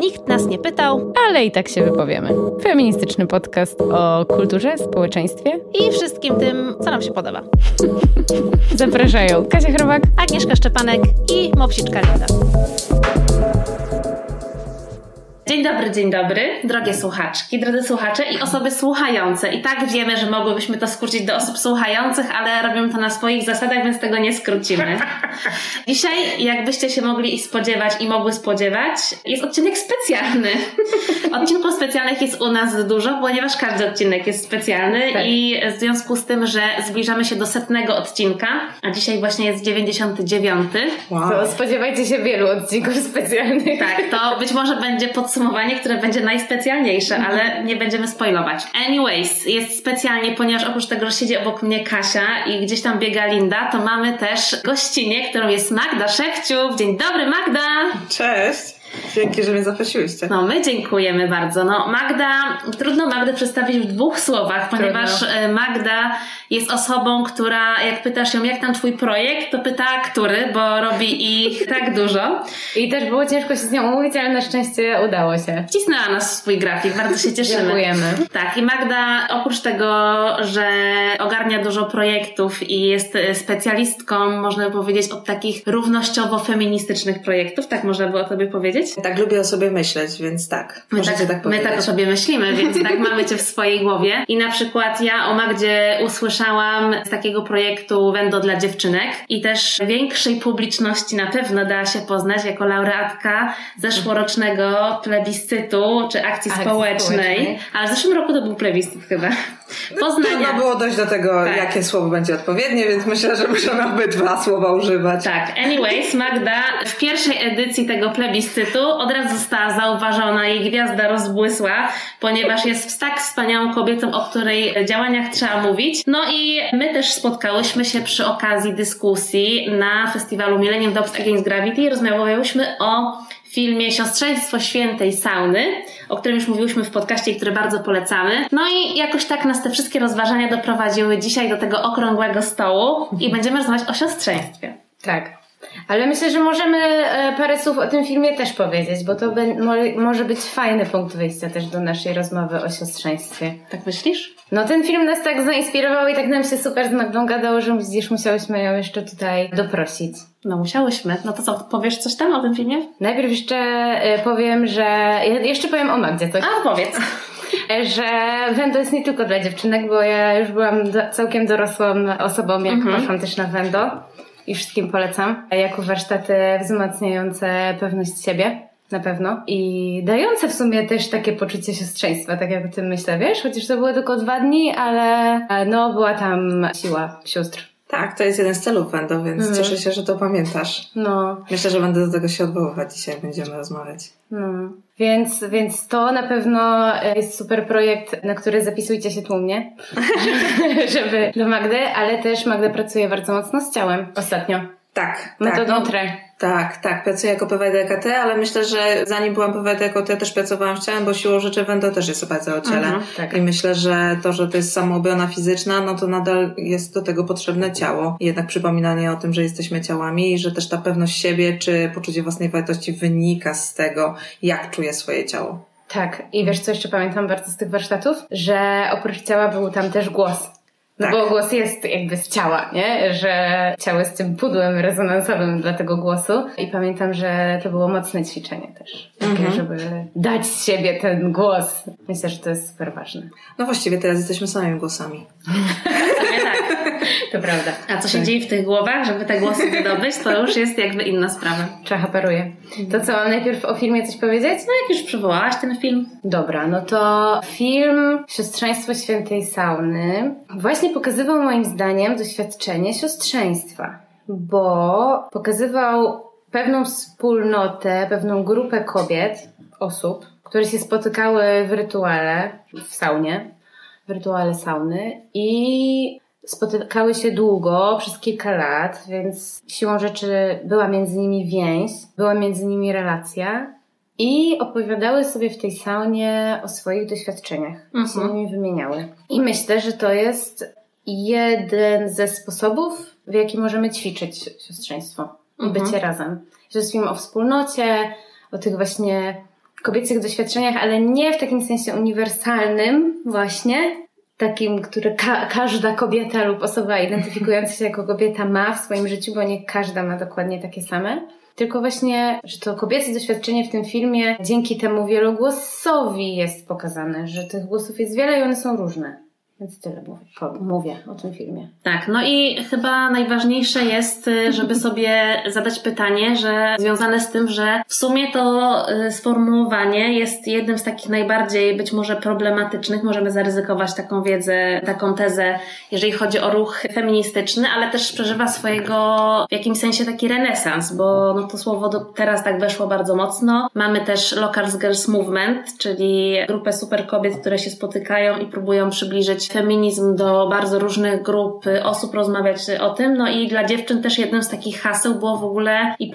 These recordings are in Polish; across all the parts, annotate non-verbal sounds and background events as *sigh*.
Nikt nas nie pytał ale i tak się wypowiemy. Feministyczny podcast o kulturze, społeczeństwie i wszystkim tym, co nam się podoba. *laughs* Zapraszają Kasia Chrobak, Agnieszka Szczepanek i Mopsiczka Linda. Dzień dobry, dzień dobry, drogie słuchaczki, drodzy słuchacze i osoby słuchające. I tak wiemy, że mogłybyśmy to skrócić do osób słuchających, ale robimy to na swoich zasadach, więc tego nie skrócimy. *laughs* Dzisiaj, jakbyście się mogli spodziewać i mogły spodziewać, jest odcinek specjalny. *laughs* Odcinków specjalnych jest u nas dużo, ponieważ każdy odcinek jest specjalny tak. i w związku z tym, że zbliżamy się do setnego odcinka, a dzisiaj właśnie jest 99. Wow. To spodziewajcie się wielu odcinków specjalnych. Tak, to być może będzie podsumowanie podsumowanie, które będzie najspecjalniejsze, mhm. ale nie będziemy spoilować. Anyways, jest specjalnie, ponieważ oprócz tego, że siedzi obok mnie Kasia i gdzieś tam biega Linda, to mamy też gościnę, którą jest Magda Szewciuk. Dzień dobry, Magda! Cześć! Dzięki, że mnie zaprosiłyście. No, my dziękujemy bardzo. No, Magda, trudno Magdę przedstawić w dwóch słowach, ponieważ trudno. E, Magda jest osobą, która, jak pytasz ją, jak tam twój projekt, to pyta, który, bo robi ich *laughs* tak dużo. I też było ciężko się z nią umówić, ale na szczęście udało się. Wcisnęła nas w swój grafik, bardzo się cieszymy. Dziękujemy. Tak, i Magda oprócz tego, że ogarnia dużo projektów i jest specjalistką, można by powiedzieć, od takich równościowo-feministycznych projektów, tak można by o tobie powiedzieć? Powiedzieć? Tak, lubię o sobie myśleć, więc tak. My tak, tak my tak o sobie myślimy, więc tak *laughs* mamy cię w swojej głowie. I na przykład ja o Magdzie usłyszałam z takiego projektu Wendo dla dziewczynek i też większej publiczności na pewno da się poznać jako laureatka zeszłorocznego plebiscytu czy akcji, akcji społecznej. społecznej. Ale w zeszłym roku to był plebiscyt chyba. Poznania. Trudno było dojść do tego, tak. jakie słowo będzie odpowiednie, więc myślę, że możemy obydwa słowa używać. Tak. Anyways, Magda w pierwszej edycji tego plebiscytu od razu została zauważona, jej gwiazda rozbłysła, ponieważ jest tak wspaniałą kobietą, o której działaniach trzeba mówić. No i my też spotkałyśmy się przy okazji dyskusji na festiwalu Millennium Dogs Against Gravity i rozmawiałyśmy o filmie Siostrzeństwo Świętej Sauny, o którym już mówiłyśmy w podcaście i który bardzo polecamy. No i jakoś tak nas te wszystkie rozważania doprowadziły dzisiaj do tego okrągłego stołu i będziemy rozmawiać o siostrzeństwie. Tak. Ale myślę, że możemy e, parę słów o tym filmie też powiedzieć, bo to może być fajny punkt wyjścia też do naszej rozmowy o siostrzeństwie. Tak myślisz? No ten film nas tak zainspirował i tak nam się super z Magdą gadało, że widzisz, musiałyśmy ją jeszcze tutaj doprosić. No musiałyśmy. No to co, powiesz coś tam o tym filmie? Najpierw jeszcze e, powiem, że... Jeszcze powiem o Magdzie coś. A, powiedz. że Wendo jest nie tylko dla dziewczynek, bo ja już byłam całkiem dorosłą osobą, jak mhm. poszłam też na Wendo i wszystkim polecam. Jako warsztaty wzmacniające pewność siebie. Na pewno. I dające w sumie też takie poczucie siostrzeństwa, tak jak o tym myślę, wiesz? Chociaż to były tylko dwa dni, ale no była tam siła sióstr. Tak, to jest jeden z celów Wendo, więc mhm. cieszę się, że to pamiętasz. No. Myślę, że będę do tego się odwoływać dzisiaj, jak będziemy rozmawiać. No. Więc, więc to na pewno jest super projekt, na który zapisujcie się tłumnie, *laughs* żeby do Magdy, ale też Magda pracuje bardzo mocno z ciałem ostatnio. Tak. Metodą tak. TRE. Tak, tak, pracuję jako PWDKT, ale myślę, że zanim byłam PWDKT też pracowałam z ciałem, bo siłą rzeczy Wendo też jest bardzo o ciele. Mhm, tak. I myślę, że to, że to jest samoobrona fizyczna, no to nadal jest do tego potrzebne ciało. I jednak przypominanie o tym, że jesteśmy ciałami i że też ta pewność siebie czy poczucie własnej wartości wynika z tego, jak czuję swoje ciało. Tak, i wiesz co jeszcze pamiętam bardzo z tych warsztatów? Że oprócz ciała był tam też głos. No tak. bo głos jest jakby z ciała, nie? Że ciało jest tym pudłem rezonansowym dla tego głosu. I pamiętam, że to było mocne ćwiczenie też. Takie, mhm. żeby dać z siebie ten głos. Myślę, że to jest super ważne. No właściwie teraz jesteśmy samymi głosami. *laughs* tak. To prawda. A co się tak. dzieje w tych głowach, żeby te głosy wydobyć, to już jest jakby inna sprawa. Czacha paruje. To co, mam najpierw o filmie coś powiedzieć? No jak już przywołałaś ten film. Dobra, no to film Siostrzeństwo Świętej Sauny właśnie pokazywał moim zdaniem doświadczenie siostrzeństwa, bo pokazywał pewną wspólnotę, pewną grupę kobiet, osób, które się spotykały w rytuale, w saunie, w rytuale sauny i spotykały się długo, przez kilka lat, więc siłą rzeczy była między nimi więź, była między nimi relacja i opowiadały sobie w tej saunie o swoich doświadczeniach. Mhm. Się nimi wymieniały. I myślę, że to jest jeden ze sposobów, w jaki możemy ćwiczyć siostrzeństwo i mhm. bycie razem. Film o wspólnocie, o tych właśnie kobiecych doświadczeniach, ale nie w takim sensie uniwersalnym właśnie, takim, który ka każda kobieta lub osoba identyfikująca się jako kobieta ma w swoim życiu, bo nie każda ma dokładnie takie same. Tylko właśnie, że to kobiece doświadczenie w tym filmie dzięki temu wielogłosowi jest pokazane, że tych głosów jest wiele i one są różne. Więc tyle mówię, mówię o tym filmie. Tak, no i chyba najważniejsze jest, y, żeby sobie zadać pytanie, że związane z tym, że w sumie to y, sformułowanie jest jednym z takich najbardziej być może problematycznych. Możemy zaryzykować taką wiedzę, taką tezę, jeżeli chodzi o ruch feministyczny, ale też przeżywa swojego w jakimś sensie taki renesans, bo no to słowo do, teraz tak weszło bardzo mocno. Mamy też Locals Girls Movement, czyli grupę super kobiet, które się spotykają i próbują przybliżyć feminizm do bardzo różnych grup osób rozmawiać o tym. No i dla dziewczyn też jednym z takich haseł było w ogóle i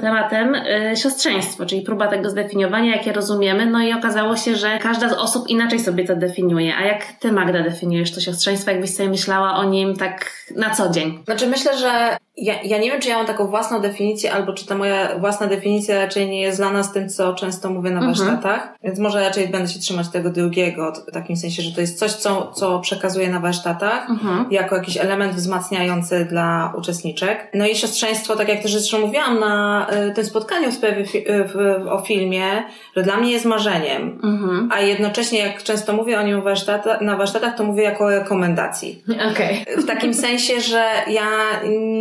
tematem y, siostrzeństwo, czyli próba tego zdefiniowania, jakie rozumiemy. No i okazało się, że każda z osób inaczej sobie to definiuje. A jak ty, Magda, definiujesz to siostrzeństwo? Jakbyś sobie myślała o nim tak na co dzień? Znaczy myślę, że ja, ja nie wiem, czy ja mam taką własną definicję, albo czy ta moja własna definicja raczej nie jest zlana z tym, co często mówię na mhm. warsztatach, więc może raczej będę się trzymać tego drugiego, w takim sensie, że to jest coś, co, co przekazuję na warsztatach, mhm. jako jakiś element wzmacniający dla uczestniczek. No i siostrzeństwo, tak jak też zresztą mówiłam na y, tym spotkaniu w sprawie fi w, o filmie, że dla mnie jest marzeniem, mhm. a jednocześnie jak często mówię o nim warsztata, na warsztatach, to mówię jako rekomendacji. Okay. W takim sensie, że ja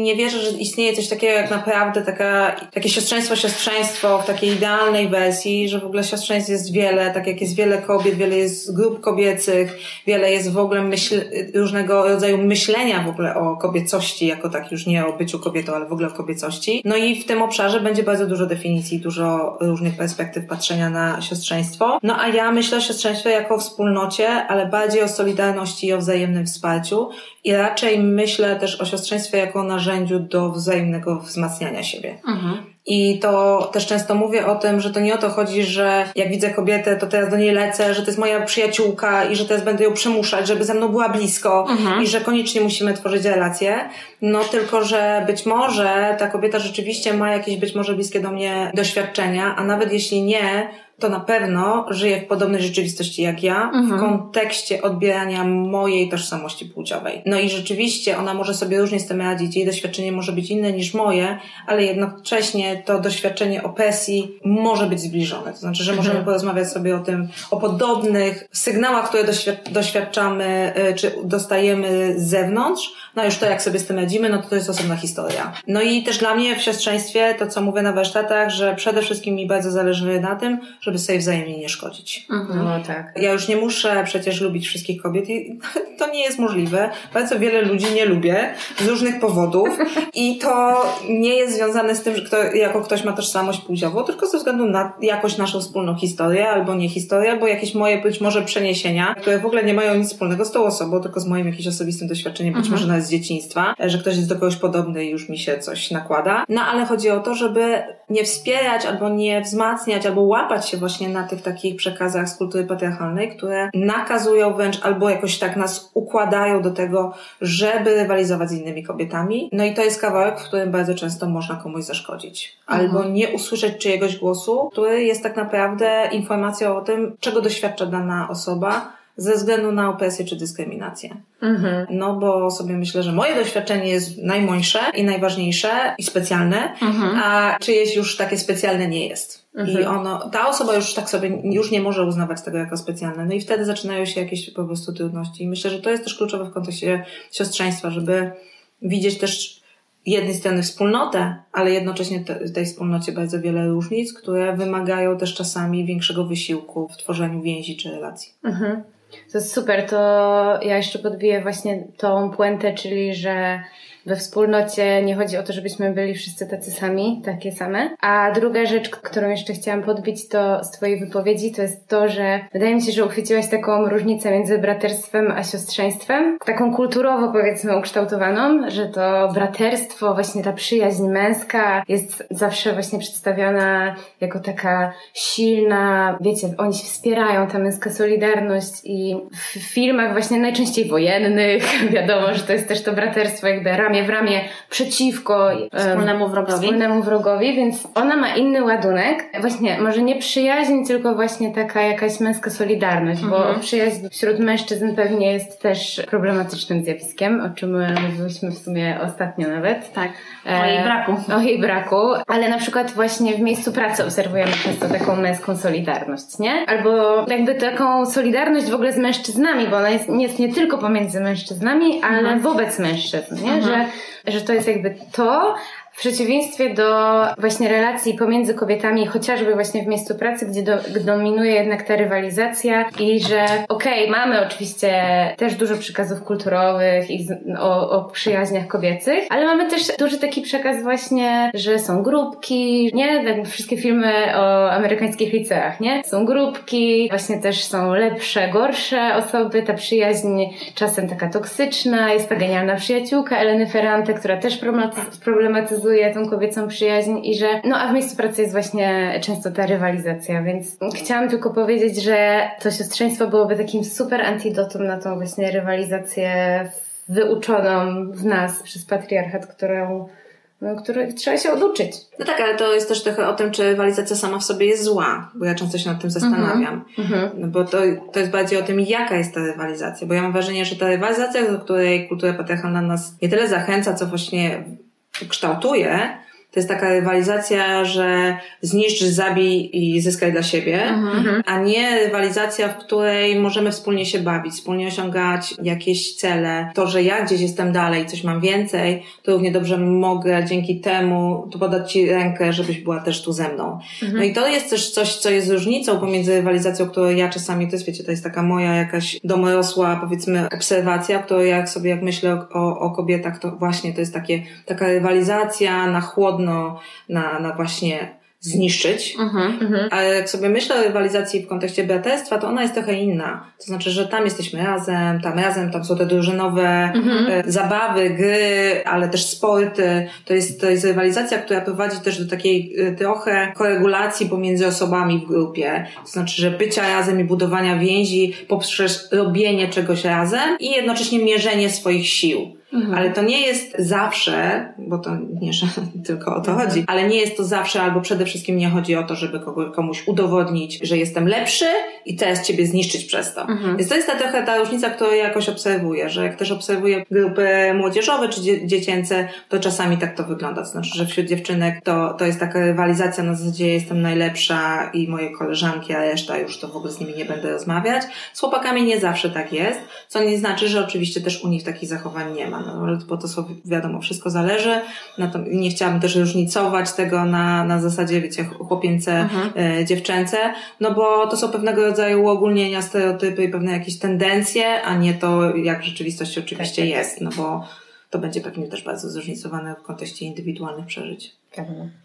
nie wierzę, że istnieje coś takiego jak naprawdę taka, takie siostrzeństwo, siostrzeństwo w takiej idealnej wersji, że w ogóle siostrzeństw jest wiele, tak jak jest wiele kobiet, wiele jest grup kobiecych, wiele jest w ogóle myśl, różnego rodzaju myślenia w ogóle o kobiecości, jako tak już nie o byciu kobietą, ale w ogóle o kobiecości. No i w tym obszarze będzie bardzo dużo definicji, dużo różnych perspektyw patrzenia na siostrzeństwo. No a ja myślę o siostrzeństwie jako wspólnocie, ale bardziej o solidarności i o wzajemnym wsparciu i raczej myślę też o siostrzeństwie jako narzędziu do wzajemnego wzmacniania siebie. Mhm. I to też często mówię o tym, że to nie o to chodzi, że jak widzę kobietę, to teraz do niej lecę, że to jest moja przyjaciółka i że teraz będę ją przymuszać, żeby ze mną była blisko mhm. i że koniecznie musimy tworzyć relacje. No tylko, że być może ta kobieta rzeczywiście ma jakieś być może bliskie do mnie doświadczenia, a nawet jeśli nie, to na pewno żyje w podobnej rzeczywistości jak ja, mhm. w kontekście odbierania mojej tożsamości płciowej. No i rzeczywiście ona może sobie różnie z tym radzić, jej doświadczenie może być inne niż moje, ale jednocześnie to doświadczenie opresji może być zbliżone. To znaczy, że możemy mhm. porozmawiać sobie o tym, o podobnych sygnałach, które doświadczamy, y, czy dostajemy z zewnątrz, no już to, jak sobie z tym radzimy, no to to jest osobna historia. No i też dla mnie w siostrzeństwie, to co mówię na warsztatach, że przede wszystkim mi bardzo zależy na tym, żeby sobie wzajemnie nie szkodzić. Mhm. No tak. Ja już nie muszę przecież lubić wszystkich kobiet i *laughs* to nie jest możliwe. Bardzo wiele ludzi nie lubię z różnych powodów i to nie jest związane z tym, że kto, jako ktoś ma tożsamość płciową, tylko ze względu na jakoś naszą wspólną historię albo nie historię, albo jakieś moje być może przeniesienia, które w ogóle nie mają nic wspólnego z tą osobą, tylko z moim jakimś osobistym doświadczeniem, być mhm. może nawet z dzieciństwa, że ktoś jest do kogoś podobny i już mi się coś nakłada. No ale chodzi o to, żeby nie wspierać albo nie wzmacniać, albo łapać się właśnie na tych takich przekazach z kultury patriarchalnej, które nakazują wręcz albo jakoś tak nas układają do tego, żeby rywalizować z innymi kobietami. No i to jest kawałek, w którym bardzo często można komuś zaszkodzić. Albo mhm. nie usłyszeć czyjegoś głosu, który jest tak naprawdę informacją o tym, czego doświadcza dana osoba, ze względu na opresję czy dyskryminację. Mhm. No bo sobie myślę, że moje doświadczenie jest najmojsze i najważniejsze i specjalne, mhm. a czyjeś już takie specjalne nie jest. Mhm. I ono, ta osoba już tak sobie już nie może uznawać tego jako specjalne. No i wtedy zaczynają się jakieś po prostu trudności. I myślę, że to jest też kluczowe w kontekście siostrzeństwa, żeby widzieć też jednej strony wspólnotę, ale jednocześnie te, tej wspólnocie bardzo wiele różnic, które wymagają też czasami większego wysiłku w tworzeniu więzi czy relacji. Mhm. To jest super, to ja jeszcze podbiję właśnie tą puentę, czyli że we wspólnocie nie chodzi o to, żebyśmy byli wszyscy tacy sami, takie same. A druga rzecz, którą jeszcze chciałam podbić to z Twojej wypowiedzi, to jest to, że wydaje mi się, że uchwyciłaś taką różnicę między braterstwem a siostrzeństwem. Taką kulturowo powiedzmy ukształtowaną, że to braterstwo, właśnie ta przyjaźń męska jest zawsze właśnie przedstawiana jako taka silna, wiecie, oni się wspierają, ta męska solidarność i w filmach właśnie najczęściej wojennych *laughs* wiadomo, że to jest też to braterstwo jakby ram ramię w ramię przeciwko wspólnemu wrogowi. Wspólnemu wrogowi, więc ona ma inny ładunek. Właśnie, może nie przyjaźń, tylko właśnie taka jakaś męska solidarność, mhm. bo przyjaźń wśród mężczyzn pewnie jest też problematycznym zjawiskiem, o czym mówiłyśmy w sumie ostatnio nawet. Tak. O jej braku. E, o jej braku, ale na przykład właśnie w miejscu pracy obserwujemy często taką męską solidarność, nie? Albo jakby taką solidarność w ogóle z mężczyznami, bo ona jest, nie jest nie tylko pomiędzy mężczyznami, ale mhm. wobec mężczyzn, nie? Mhm. Że, że to jest jakby to, w przeciwieństwie do właśnie relacji pomiędzy kobietami, chociażby właśnie w miejscu pracy, gdzie do, dominuje jednak ta rywalizacja i że okej, okay, mamy oczywiście też dużo przekazów kulturowych i o, o przyjaźniach kobiecych, ale mamy też duży taki przekaz właśnie, że są grupki, nie? Tak wszystkie filmy o amerykańskich liceach, nie? Są grupki, właśnie też są lepsze, gorsze osoby, ta przyjaźń czasem taka toksyczna, jest ta genialna przyjaciółka Eleny Ferrante, która też problematyzuje pokazuje tą kobiecą przyjaźń i że, no a w miejscu pracy jest właśnie często ta rywalizacja, więc chciałam tylko powiedzieć, że to siostrzeństwo byłoby takim super antidotum na tą właśnie rywalizację wyuczoną w nas przez patriarchat, którą no, których trzeba się oduczyć. No tak, ale to jest też trochę o tym, czy rywalizacja sama w sobie jest zła, bo ja często się nad tym zastanawiam. Mm-hmm. No bo to, to jest bardziej o tym, jaka jest ta rywalizacja, bo ja mam wrażenie, że ta rywalizacja, do której kultura patriarchalna nas nie tyle zachęca, co właśnie kształtuje, to jest taka rywalizacja, że zniszcz, zabij i zyskaj dla siebie, mhm. a nie rywalizacja, w której możemy wspólnie się bawić, wspólnie osiągać jakieś cele. To, że ja gdzieś jestem dalej, coś mam więcej, to równie dobrze mogę dzięki temu tu podać Ci rękę, żebyś była też tu ze mną. Mhm. No i to jest też coś, co jest różnicą pomiędzy rywalizacją, którą ja czasami, to jest wiecie, to jest taka moja jakaś domorosła, powiedzmy, obserwacja, którą jak sobie, jak myślę o, o kobietach, to właśnie to jest takie, taka rywalizacja na chłodno trudno na, na właśnie zniszczyć. Uh-huh, Ale jak sobie myślę o rywalizacji w kontekście braterstwa, to ona jest trochę inna. To znaczy, że tam jesteśmy razem, tam razem, tam są te drużynowe uh-huh. zabawy, gry, ale też sporty. To jest, to jest rywalizacja, która prowadzi też do takiej e, trochę koregulacji pomiędzy osobami w grupie. To znaczy, że bycia razem i budowania więzi poprzez robienie czegoś razem i jednocześnie mierzenie swoich sił. Mhm. Ale to nie jest zawsze, bo to nie, że *laughs* tylko o to mhm. chodzi, ale nie jest to zawsze, albo przede wszystkim nie chodzi o to, żeby komuś udowodnić, że jestem lepszy i teraz ciebie zniszczyć przez to. Mhm. Więc to jest ta trochę ta różnica, którą ja jakoś obserwuję, że jak też obserwuję grupy młodzieżowe czy dzie dziecięce, to czasami tak to wygląda. To znaczy, że wśród dziewczynek to, to jest taka rywalizacja na zasadzie jestem najlepsza i moje koleżanki, a reszta już to w ogóle z nimi nie będę rozmawiać. Z chłopakami nie zawsze tak jest, co nie znaczy, że oczywiście też u nich takich zachowań nie ma no, bo to są, wiadomo, wszystko zależy. nie chciałabym też różnicować tego na, na zasadzie, wiecie, chłopięce, mhm. e, dziewczęce, no bo to są pewnego rodzaju uogólnienia, stereotypy i pewne jakieś tendencje, a nie to, jak w rzeczywistości oczywiście tak, tak, jest, no bo to będzie pewnie też bardzo zróżnicowane w kontekście indywidualnych przeżyć.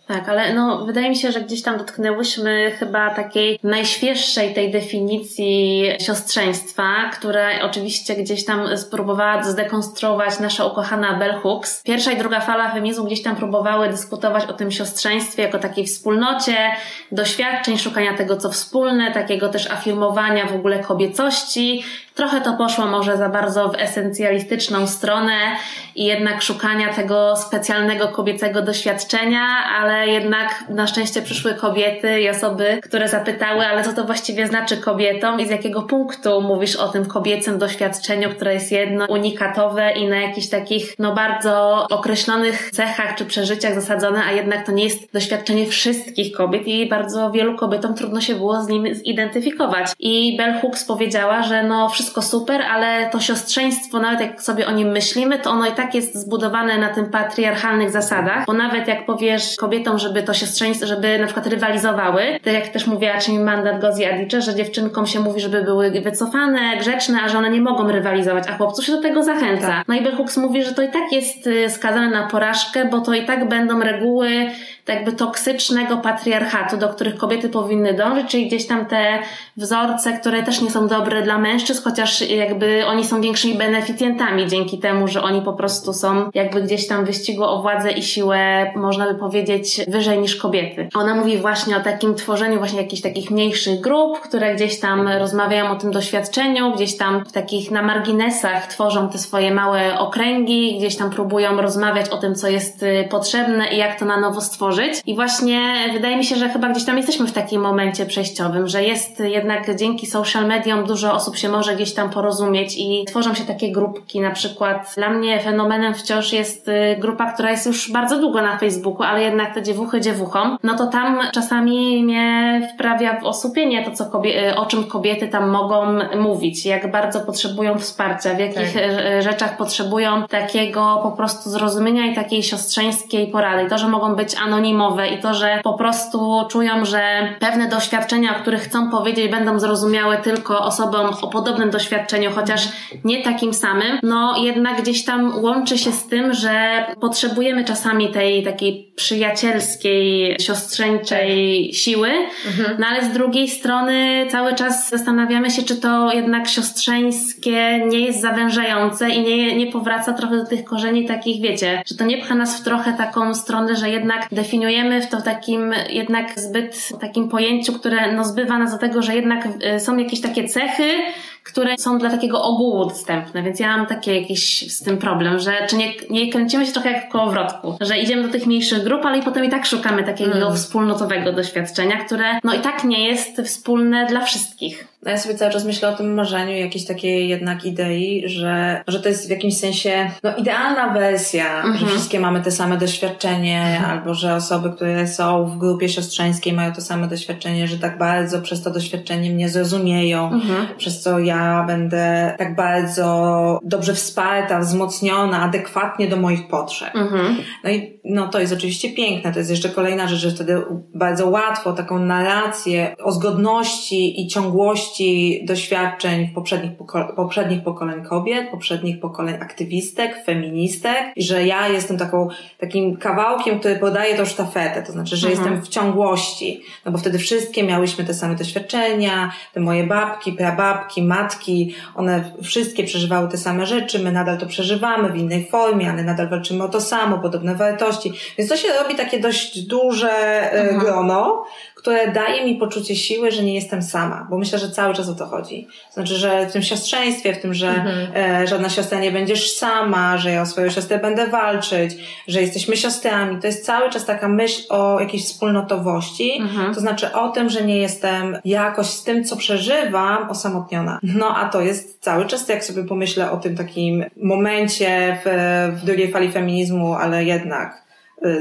Tak, ale no, wydaje mi się, że gdzieś tam dotknęłyśmy chyba takiej najświeższej tej definicji siostrzeństwa, która oczywiście gdzieś tam spróbowała zdekonstruować nasza ukochana Bell Hooks. Pierwsza i druga fala feminizmu gdzieś tam próbowały dyskutować o tym siostrzeństwie jako takiej wspólnocie, doświadczeń, szukania tego, co wspólne, takiego też afirmowania w ogóle kobiecości. Trochę to poszło może za bardzo w esencjalistyczną stronę i jednak szukania tego specjalnego kobiecego doświadczenia, ale jednak na szczęście przyszły kobiety i osoby, które zapytały, ale co to właściwie znaczy kobietom i z jakiego punktu mówisz o tym kobiecym doświadczeniu, które jest jedno unikatowe i na jakichś takich, no bardzo określonych cechach czy przeżyciach zasadzone, a jednak to nie jest doświadczenie wszystkich kobiet i bardzo wielu kobietom trudno się było z nim zidentyfikować. I Bell Hooks powiedziała, że no wszystko super, ale to siostrzeństwo, nawet jak sobie o nim myślimy, to ono i tak jest zbudowane na tym patriarchalnych zasadach, bo nawet jak powie powiesz kobietom, żeby to siostrzeństwo, żeby na przykład rywalizowały, tak jak też mówiła Czyli Mandat Gozi Adicze, że dziewczynkom się mówi, żeby były wycofane, grzeczne, a że one nie mogą rywalizować, a chłopców się do tego zachęca. Tak. No i Hooks mówi, że to i tak jest y, skazane na porażkę, bo to i tak będą reguły jakby toksycznego patriarchatu, do których kobiety powinny dążyć, czyli gdzieś tam te wzorce, które też nie są dobre dla mężczyzn, chociaż jakby oni są większymi beneficjentami dzięki temu, że oni po prostu są jakby gdzieś tam wyścigu o władzę i siłę, można by powiedzieć, wyżej niż kobiety. Ona mówi właśnie o takim tworzeniu właśnie jakichś takich mniejszych grup, które gdzieś tam rozmawiają o tym doświadczeniu, gdzieś tam w takich na marginesach tworzą te swoje małe okręgi, gdzieś tam próbują rozmawiać o tym, co jest y, potrzebne i jak to na nowo stworzyć. I właśnie wydaje mi się, że chyba gdzieś tam jesteśmy w takim momencie przejściowym, że jest jednak dzięki social mediom dużo osób się może gdzieś tam porozumieć i tworzą się takie grupki. Na przykład dla mnie fenomenem wciąż jest y, grupa, która jest już bardzo długo na Facebooku, ale jednak te dziewuchy dziewuchom, no to tam czasami mnie wprawia w osłupienie to, co kobie- y, o czym kobiety tam mogą mówić, jak bardzo potrzebują wsparcia, w jakich tak. Y, rzeczach potrzebują takiego po prostu zrozumienia i takiej siostrzeńskiej porady. I to, że mogą być anonimowe i to, że po prostu czują, że pewne doświadczenia, o których chcą powiedzieć, będą zrozumiałe tylko osobom o podobnym doświadczeniu, chociaż nie takim samym, no jednak gdzieś tam łączy się z tym, że potrzebujemy czasami tej takiej przyjacielskiej, siostrzeńczej siły, mhm. no ale z drugiej strony cały czas zastanawiamy się, czy to jednak siostrzeńskie nie jest zawężające i nie, nie powraca trochę do tych korzeni takich, wiecie, że to nie pcha nas w trochę taką stronę, że jednak definiujemy w to takim jednak zbyt takim pojęciu, które no zbywa nas do tego, że jednak y, są jakieś takie cechy, które są dla takiego ogółu dostępne, więc ja mam taki jakiś z tym problem, że czy nie, nie kręcimy się trochę jak w kołowrotku, że idziemy do tych mniejszych grup, ale i potem i tak szukamy takiego mm. wspólnotowego doświadczenia, które no i tak nie jest wspólne dla wszystkich. No ja sobie cały czas myślę o tym marzeniu, jakiejś takiej jednak idei, że, że to jest w jakimś sensie no, idealna wersja, że mhm. wszystkie mamy te same doświadczenie, -hmm. albo że osoby, które są w grupie siostrzeńskiej mają to same doświadczenie, że tak bardzo przez to doświadczenie mnie zrozumieją, -hmm. przez co ja będę tak bardzo dobrze wsparta, wzmocniona, adekwatnie do moich potrzeb. Mhm. No i no, to jest oczywiście piękne. To jest jeszcze kolejna rzecz, że wtedy bardzo łatwo taką narrację o zgodności i ciągłości doświadczeń poprzednich, poko- poprzednich pokoleń kobiet, poprzednich pokoleń aktywistek, feministek, i że ja jestem taką, takim kawałkiem, który podaje tą sztafetę, to znaczy, że mhm. jestem w ciągłości, no bo wtedy wszystkie miałyśmy te same doświadczenia, te moje babki, prababki, matki, one wszystkie przeżywały te same rzeczy, my nadal to przeżywamy w innej formie, ale nadal walczymy o to samo, podobne wartości, więc to się robi takie dość duże e, mhm. grono, które daje mi poczucie siły, że nie jestem sama, bo myślę, że cały czas o to chodzi. Znaczy, że w tym siostrzeństwie, w tym, że mhm. e, żadna siostra nie będziesz sama, że ja o swoją siostrę będę walczyć, że jesteśmy siostrami, to jest cały czas taka myśl o jakiejś wspólnotowości, mhm. to znaczy o tym, że nie jestem jakoś z tym, co przeżywam, osamotniona. No a to jest cały czas, jak sobie pomyślę o tym takim momencie w, w drugiej fali feminizmu, ale jednak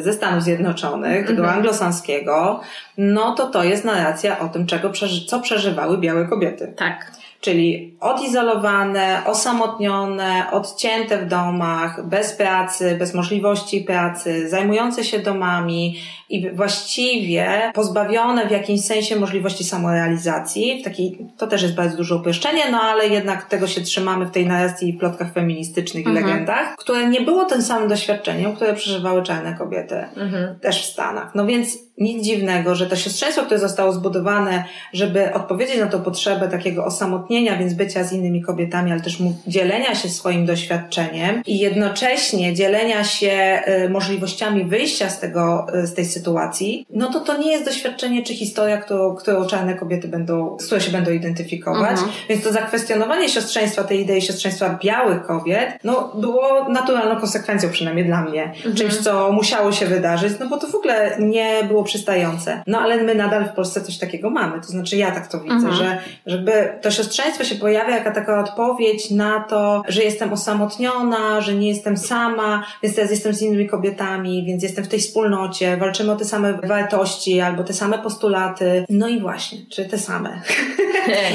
ze Stanów Zjednoczonych, mhm. anglosaskiego, no to to jest narracja o tym, czego, co przeżywały białe kobiety. Tak. Czyli odizolowane, osamotnione, odcięte w domach, bez pracy, bez możliwości pracy, zajmujące się domami i właściwie pozbawione w jakimś sensie możliwości samorealizacji. W takiej, to też jest bardzo duże uproszczenie, no ale jednak tego się trzymamy w tej narracji i plotkach feministycznych mhm. i legendach, które nie było tym samym doświadczeniem, które przeżywały czarne kobiety, mhm. też w Stanach. No więc nic dziwnego, że to siostrzeństwo, które zostało zbudowane, żeby odpowiedzieć na tą potrzebę takiego osamotnienia, więc bycia z innymi kobietami, ale też dzielenia się swoim doświadczeniem i jednocześnie dzielenia się y, możliwościami wyjścia z tego, y, z tej sytuacji, no to to nie jest doświadczenie czy historia, którą, którą czarne kobiety będą, z którą się będą identyfikować. Mhm. Więc to zakwestionowanie siostrzeństwa, tej idei siostrzeństwa białych kobiet, no było naturalną konsekwencją, przynajmniej dla mnie. Mhm. Czymś, co musiało się wydarzyć, no bo to w ogóle nie było przystające. No ale my nadal w Polsce coś takiego mamy. To znaczy ja tak to widzę, mhm. że żeby to siostrzeństwo się pojawia jako taka odpowiedź na to, że jestem osamotniona, że nie jestem sama, więc teraz jestem z innymi kobietami, więc jestem w tej wspólnocie, walczymy o te same wartości albo te same postulaty. No i właśnie, czy te same. *laughs*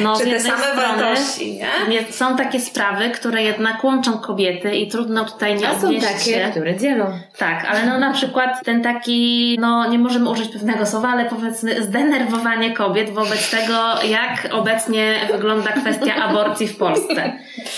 No, czy te same wartości, nie? Są takie sprawy, które jednak łączą kobiety i trudno tutaj nie A są takie, które dzielą. Tak, ale no na przykład ten taki, no nie możemy użyć użyć pewnego słowa, ale powiedzmy zdenerwowanie kobiet wobec tego, jak obecnie wygląda kwestia aborcji w Polsce.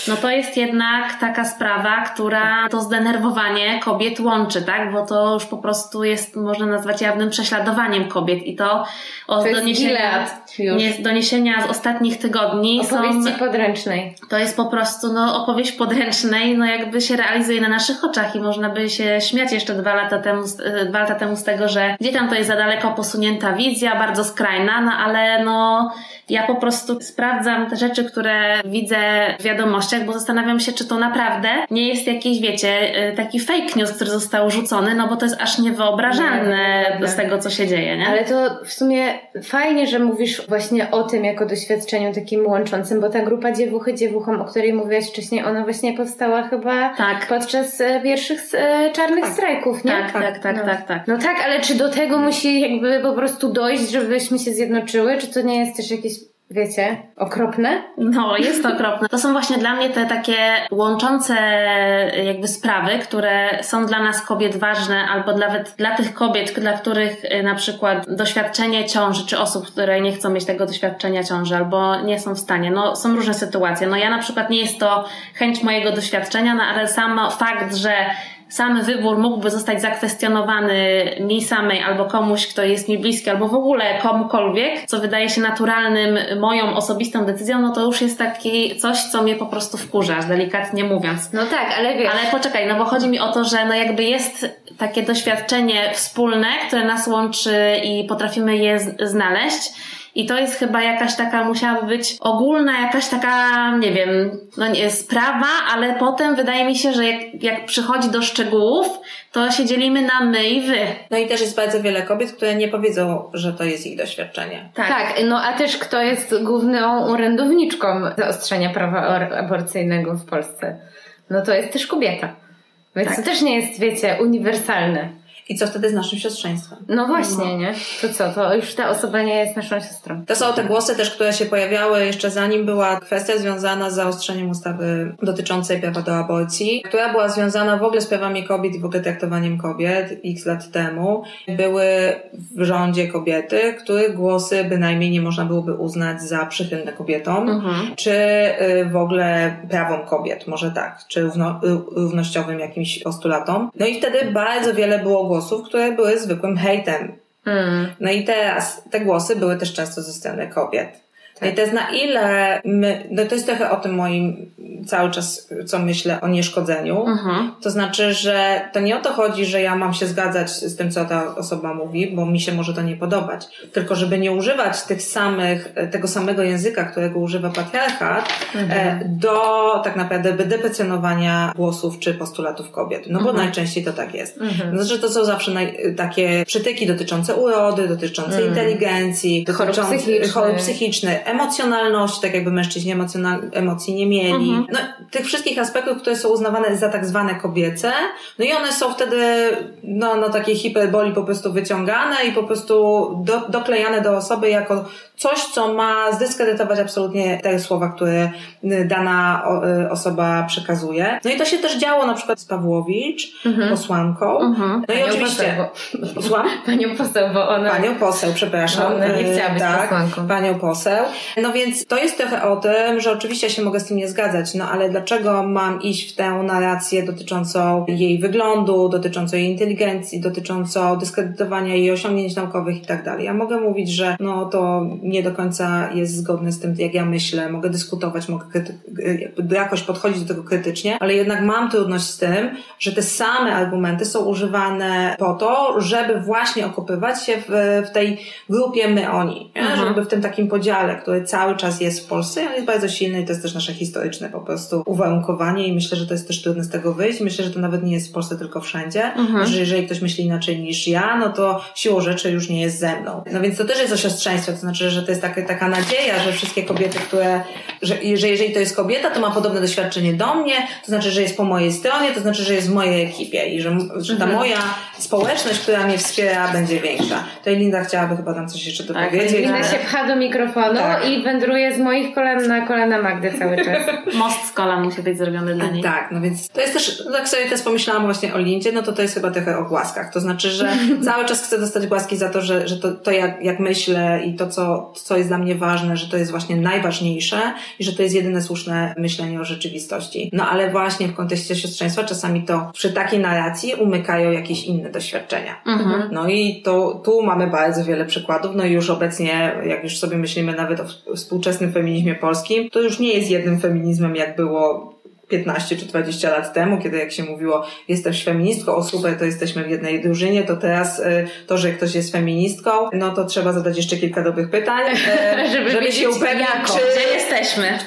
No to jest jednak taka sprawa, która to zdenerwowanie kobiet łączy, tak? Bo to już po prostu jest, można nazwać jawnym prześladowaniem kobiet i to od to doniesienia, nie, doniesienia z ostatnich tygodni Opowieści są, podręcznej. To jest po prostu no, opowieść podręcznej, no jakby się realizuje na naszych oczach i można by się śmiać jeszcze dwa lata temu, dwa lata temu z tego, że gdzie tam to jest za daleko posunięta wizja, bardzo skrajna, no ale no ja po prostu sprawdzam te rzeczy, które widzę w wiadomościach, bo zastanawiam się, czy to naprawdę nie jest jakiś, wiecie, y, taki fake news, który został rzucony, no bo to jest aż niewyobrażalne nie, z tego, co się dzieje, nie? Ale to w sumie fajnie, że mówisz właśnie o tym jako doświadczeniu takim łączącym, bo ta grupa dziewuchy dziewuchom, o której mówiłaś wcześniej, ona właśnie powstała chyba tak. podczas e, pierwszych e, czarnych tak. strajków, nie? Tak, tak, tak, no. tak, tak. No tak, ale czy do tego musi jakby po prostu dojść, żebyśmy się zjednoczyły, czy to nie jest też jakieś wiecie, okropne? No, jest to okropne. To są właśnie dla mnie te takie łączące jakby sprawy, które są dla nas kobiet ważne, albo nawet dla tych kobiet, dla których y, na przykład doświadczenie ciąży, czy osób, które nie chcą mieć tego doświadczenia ciąży, albo nie są w stanie. No, są różne sytuacje. No, ja na przykład nie jest to chęć mojego doświadczenia, no, ale sam fakt, że sam wybór mógłby zostać zakwestionowany mi samej albo komuś, kto jest mi bliski, albo w ogóle komukolwiek, co wydaje się naturalnym, moją osobistą decyzją, no to już jest taki coś, co mnie po prostu wkurza, delikatnie mówiąc. No tak, ale wiesz. Ale poczekaj, no bo chodzi mi o to, że no jakby jest takie doświadczenie wspólne, które nas łączy i potrafimy je znaleźć i to jest chyba jakaś taka, musiałaby być ogólna, jakaś taka, nie wiem, no nie, sprawa, ale potem wydaje mi się, że jak, jak przychodzi do szczegółów, to się dzielimy na my i wy. No i też jest bardzo wiele kobiet, które nie powiedzą, że to jest ich doświadczenie. Tak, tak no a też kto jest główną orędowniczką zaostrzenia prawa aborcyjnego w Polsce? No to jest też kobieta. Więc tak. to też nie jest, wiecie, uniwersalne. I co wtedy z naszym siostrzeństwem? No właśnie, no. nie? To co? To już ta osoba nie jest naszą siostrą. To są te głosy też, które się pojawiały jeszcze zanim była kwestia związana z zaostrzeniem ustawy dotyczącej prawa do aborcji, która była związana w ogóle z prawami kobiet i w ogóle traktowaniem kobiet x lat temu. Były w rządzie kobiety, których głosy bynajmniej nie można byłoby uznać za przychylne kobietom, mhm. czy y, w ogóle prawom kobiet, może tak, czy równo, y, równościowym jakimś postulatom. No i wtedy bardzo wiele było głosów, które były zwykłym hejtem. Mm. No i teraz te głosy były też często ze strony kobiet. I to jest na ile my, no to jest trochę o tym moim cały czas, co myślę o nieszkodzeniu. Mhm. To znaczy, że to nie o to chodzi, że ja mam się zgadzać z tym, co ta osoba mówi, bo mi się może to nie podobać. Tylko, żeby nie używać tych samych, tego samego języka, którego używa patriarchat, mhm. E, do tak naprawdę deprecjonowania głosów czy postulatów kobiet. No bo mhm. najczęściej to tak jest. Mhm. Znaczy, to są zawsze naj, takie przytyki dotyczące urody, dotyczące mhm. inteligencji, dotyczące chorób psychicznych, emocjonalności, tak jakby mężczyźni emocjonal, emocji nie mieli. Mhm. No, tych wszystkich aspektów, które są uznawane za tak zwane kobiece, no i one są wtedy no, no takie hiperboli po prostu wyciągane i po prostu do, doklejane do osoby jako coś, co ma zdyskredytować absolutnie te słowa, które y, dana y, osoba przekazuje. No i to się też działo na przykład z Pawłowicz, mhm. posłanką. Mhm. No i oczywiście... Poseł, *laughs* Panią poseł, bo ona... Panią poseł, przepraszam. Ona nie chciała być tak, posłanką. Panią poseł. No więc to jest trochę o tym, że oczywiście się mogę z tym nie zgadzać, no ale dlaczego mam iść w tę narrację dotyczącą jej wyglądu, dotyczącą jej inteligencji, dotyczącą dyskredytowania jej osiągnięć naukowych i tak dalej. Ja mogę mówić, że no to nie do końca jest zgodny z tym, jak ja myślę, mogę dyskutować, mogę jakoś podchodzić do tego krytycznie, ale jednak mam trudność z tym, że te same argumenty są używane po to, żeby właśnie okopywać się w, w tej grupie my-oni, mhm. żeby w tym takim podziale, który cały czas jest w Polsce i on jest bardzo silny i to jest też nasze historyczne po prostu uwarunkowanie i myślę, że to jest też trudne z tego wyjść. Myślę, że to nawet nie jest w Polsce tylko wszędzie, mhm. że jeżeli ktoś myśli inaczej niż ja, no to siłą rzeczy już nie jest ze mną. No więc to też jest o siostrzeństwie, to znaczy, że to jest taka, taka nadzieja, że wszystkie kobiety, które że, że jeżeli to jest kobieta, to ma podobne doświadczenie do mnie, to znaczy, że jest po mojej stronie, to znaczy, że jest w mojej ekipie i że, że ta mhm. moja społeczność, która mnie wspiera, będzie większa. To i Linda chciałaby chyba tam coś jeszcze tak, dopowiedzieć. Tak, Linda się pcha do mikrofonu tak. I wędruje z moich kolan na kolana Magdy cały czas. *laughs* Most z kolan musi być zrobiony dla niej. Tak, no więc to jest też, tak sobie teraz pomyślałam właśnie o Lindzie, no to to jest chyba trochę o głaskach. To znaczy, że *laughs* cały czas chcę dostać głaski za to, że, że to, to jak, jak myślę i to, co, co jest dla mnie ważne, że to jest właśnie najważniejsze i że to jest jedyne słuszne myślenie o rzeczywistości. No ale właśnie w kontekście siostrzeństwa czasami to przy takiej narracji umykają jakieś inne doświadczenia. Mhm. No i to, tu mamy bardzo wiele przykładów, no i już obecnie, jak już sobie myślimy nawet o współczesnym feminizmie polskim, to już nie jest jednym feminizmem, jak było 15 czy 20 lat temu, kiedy jak się mówiło, jestem feministką, o super, to jesteśmy w jednej drużynie, to teraz y, to, że ktoś jest feministką, no to trzeba zadać jeszcze kilka dobrych pytań, *laughs* żeby, żeby się upewnić, czy... Gdzie jesteśmy?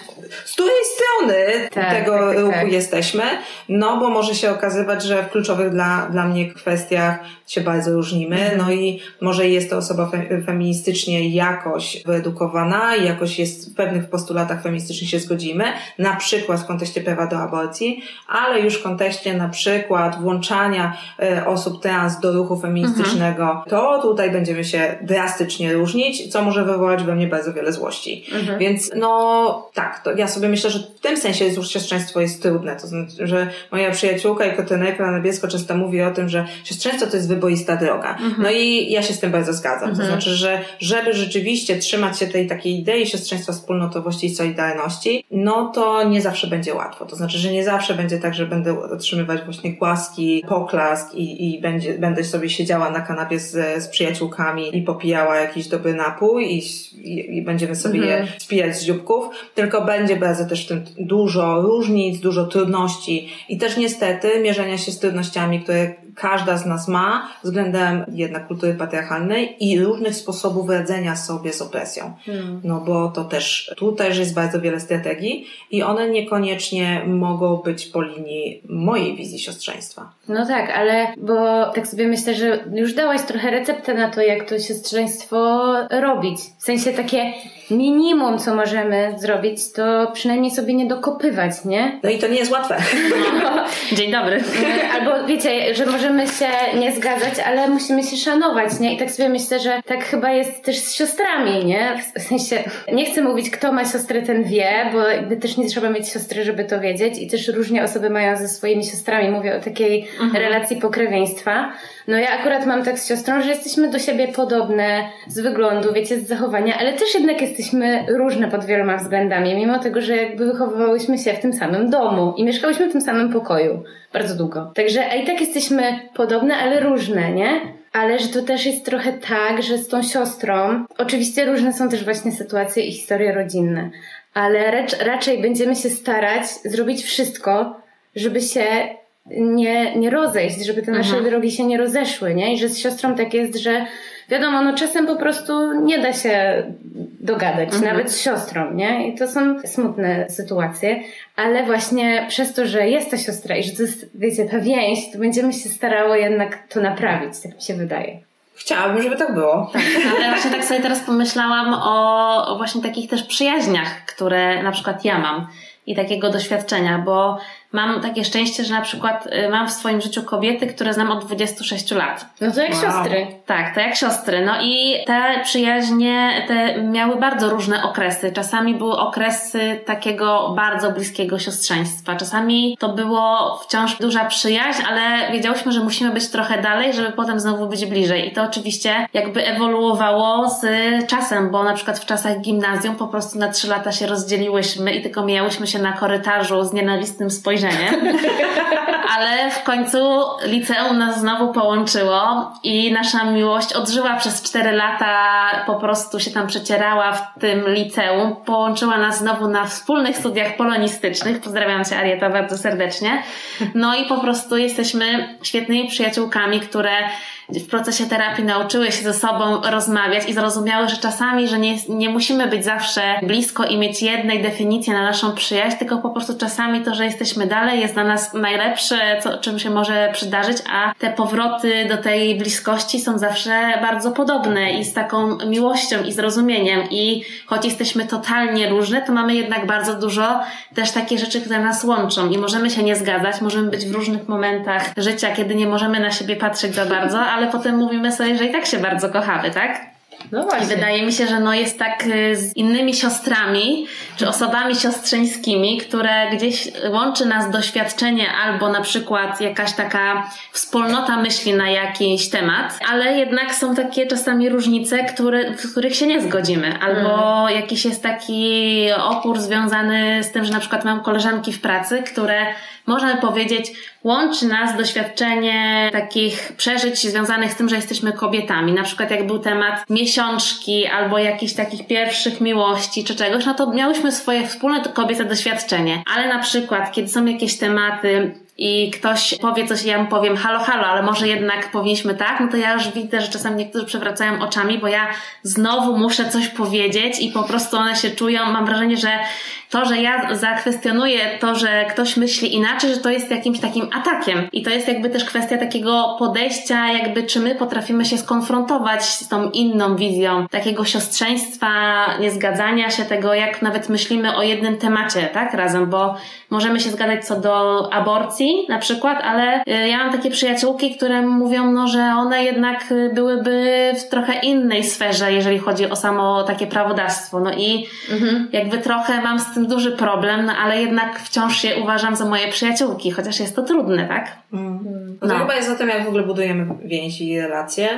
Z której strony tak, tego tak, tak, ruchu tak. jesteśmy, no bo może się okazywać, że w kluczowych dla, dla mnie kwestiach się bardzo różnimy, mhm. no i może jest to osoba fe, feministycznie jakoś wyedukowana i jakoś jest w pewnych postulatach feministycznych się zgodzimy, na przykład w kontekście prawa do aborcji, ale już w kontekście na przykład włączania e, osób trans do ruchu feministycznego, mhm. to tutaj będziemy się drastycznie różnić, co może wywołać we mnie bardzo wiele złości. Mhm. Więc no tak, to ja sobie myślę, że w tym sensie już siostrzeństwo jest trudne. To znaczy, że moja przyjaciółka i kotyneka na niebiesko często mówi o tym, że siostrzeństwo to jest wyboista droga. Mhm. No i ja się z tym bardzo zgadzam. Mhm. To znaczy, że żeby rzeczywiście trzymać się tej takiej idei siostrzeństwa, wspólnotowości i solidarności, no to nie zawsze będzie łatwo. To znaczy, że nie zawsze będzie tak, że będę otrzymywać właśnie głaski, poklask i, i będzie, będę sobie siedziała na kanapie z, z przyjaciółkami i popijała jakiś dobry napój i, i, i będziemy sobie mhm. je spijać z dzióbków, tylko będzie będzie bardzo też w tym dużo różnic, dużo trudności i też niestety mierzenia się z trudnościami, które każda z nas ma względem jednak kultury patriarchalnej i różnych sposobów radzenia sobie z opresją. Hmm. No bo to też, tu też jest bardzo wiele strategii i one niekoniecznie mogą być po linii mojej wizji siostrzeństwa. No tak, ale bo tak sobie myślę, że już dałaś trochę receptę na to, jak to siostrzeństwo robić. W sensie takie minimum, co możemy zrobić, to przynajmniej sobie nie dokopywać, nie? No i to nie jest łatwe. No. *laughs* Dzień dobry. *laughs* Albo wiecie, że możemy się nie zgadzać, ale musimy się szanować, nie? I tak sobie myślę, że tak chyba jest też z siostrami, nie? W sensie, nie chcę mówić, kto ma siostrę, ten wie, bo jakby też nie trzeba mieć siostry, żeby to wiedzieć i też różnie osoby mają ze swoimi siostrami. Mówię o takiej mhm. relacji pokrewieństwa. No ja akurat mam tak z siostrą, że jesteśmy do siebie podobne z wyglądu, wiecie, z zachowania, ale też jednak jesteśmy różne pod wieloma względami, mimo tego, że jakby wychowywałyśmy się w tym samym domu i mieszkałyśmy w tym samym pokoju bardzo długo. Także a i tak jesteśmy podobne, ale różne, nie? ale że to też jest trochę tak, że z tą siostrą, oczywiście różne są też właśnie sytuacje i historie rodzinne, ale racz, raczej będziemy się starać zrobić wszystko, żeby się nie, nie rozejść, żeby te nasze mhm. drogi się nie rozeszły, nie? I że z siostrą tak jest, że wiadomo, no czasem po prostu nie da się dogadać, mhm. nawet z siostrą, nie? I to są smutne sytuacje, ale właśnie przez to, że jest ta siostra i że to jest, wiecie, ta więź, to będziemy się starały jednak to naprawić, tak mi się wydaje. Chciałabym, żeby tak było. Tak, ale właśnie tak sobie teraz pomyślałam o, o właśnie takich też przyjaźniach, które na przykład ja mam i takiego doświadczenia, bo mam takie szczęście, że na przykład y, mam w swoim życiu kobiety, które znam od 26 lat. No to jak wow. siostry. Tak, to jak siostry. No i te przyjaźnie te miały bardzo różne okresy. Czasami były okresy takiego bardzo bliskiego siostrzeństwa. Czasami to było wciąż duża przyjaźń, ale wiedziałyśmy, że musimy być trochę dalej, żeby potem znowu być bliżej. I to oczywiście jakby ewoluowało z czasem, bo na przykład w czasach gimnazjum po prostu na trzy lata się rozdzieliłyśmy i tylko mijałyśmy się na korytarzu z nienawistnym spojrzeniem spojrzenie. *laughs* Ale w końcu liceum nas znowu połączyło i nasza miłość odżyła przez cztery lata, po prostu się tam przecierała w tym liceum. Połączyła nas znowu na wspólnych studiach polonistycznych. Pozdrawiam Cię Arieta bardzo serdecznie. No i po prostu jesteśmy świetnymi przyjaciółkami, które w procesie terapii nauczyły się ze sobą rozmawiać i zrozumiały, że czasami, że nie, nie musimy być zawsze blisko i mieć jednej definicji na naszą przyjaźń, tylko po prostu czasami to, że jesteśmy dalej jest dla nas co, czym się może przydarzyć, a te powroty do tej bliskości są zawsze bardzo podobne i z taką miłością i zrozumieniem i choć jesteśmy totalnie różne, to mamy jednak bardzo dużo też takie rzeczy, które nas łączą i możemy się nie zgadzać, możemy być w różnych momentach życia, kiedy nie możemy na siebie patrzeć za bardzo, ale potem mówimy sobie, że i tak się bardzo kochamy, tak? No właśnie. I wydaje mi się, że no jest tak y, z innymi siostrami, czy osobami siostrzeńskimi, które gdzieś łączy nas doświadczenie albo na przykład jakaś taka wspólnota myśli na jakiś temat, ale jednak są takie czasami różnice, które, w których się nie zgodzimy, albo mm. jakiś jest taki opór związany z tym, że na przykład mam koleżanki w pracy, które można powiedzieć, łączy nas doświadczenie takich przeżyć związanych z tym, że jesteśmy kobietami. Na przykład jak był temat miesiączki albo jakichś takich pierwszych miłości czy czegoś, no to miałyśmy swoje wspólne kobiece doświadczenie. Ale na przykład, kiedy są jakieś tematy i ktoś powie coś, ja mu powiem halo, halo, ale może jednak powinniśmy tak, no to ja już widzę, że czasami niektórzy przewracają oczami, bo ja znowu muszę coś powiedzieć i po prostu one się czują, mam wrażenie, że to, że ja zakwestionuję to, że ktoś myśli inaczej, że to jest jakimś takim atakiem. I to jest jakby też kwestia takiego podejścia, jakby czy my potrafimy się skonfrontować z tą inną wizją takiego siostrzeństwa, niezgadzania się tego, jak nawet myślimy o jednym temacie, tak, razem, bo możemy się zgadzać co do aborcji na przykład, ale y, ja mam takie przyjaciółki, które mówią, no, że one jednak y, byłyby w trochę innej sferze, jeżeli chodzi o samo takie prawodawstwo. No i mhm. jakby trochę mam z tym duży problem, no ale jednak wciąż je uważam za moje przyjaciółki, chociaż jest to trudne, tak? Mm. No. To chyba jest o tym, jak w ogóle budujemy więzi i relacje.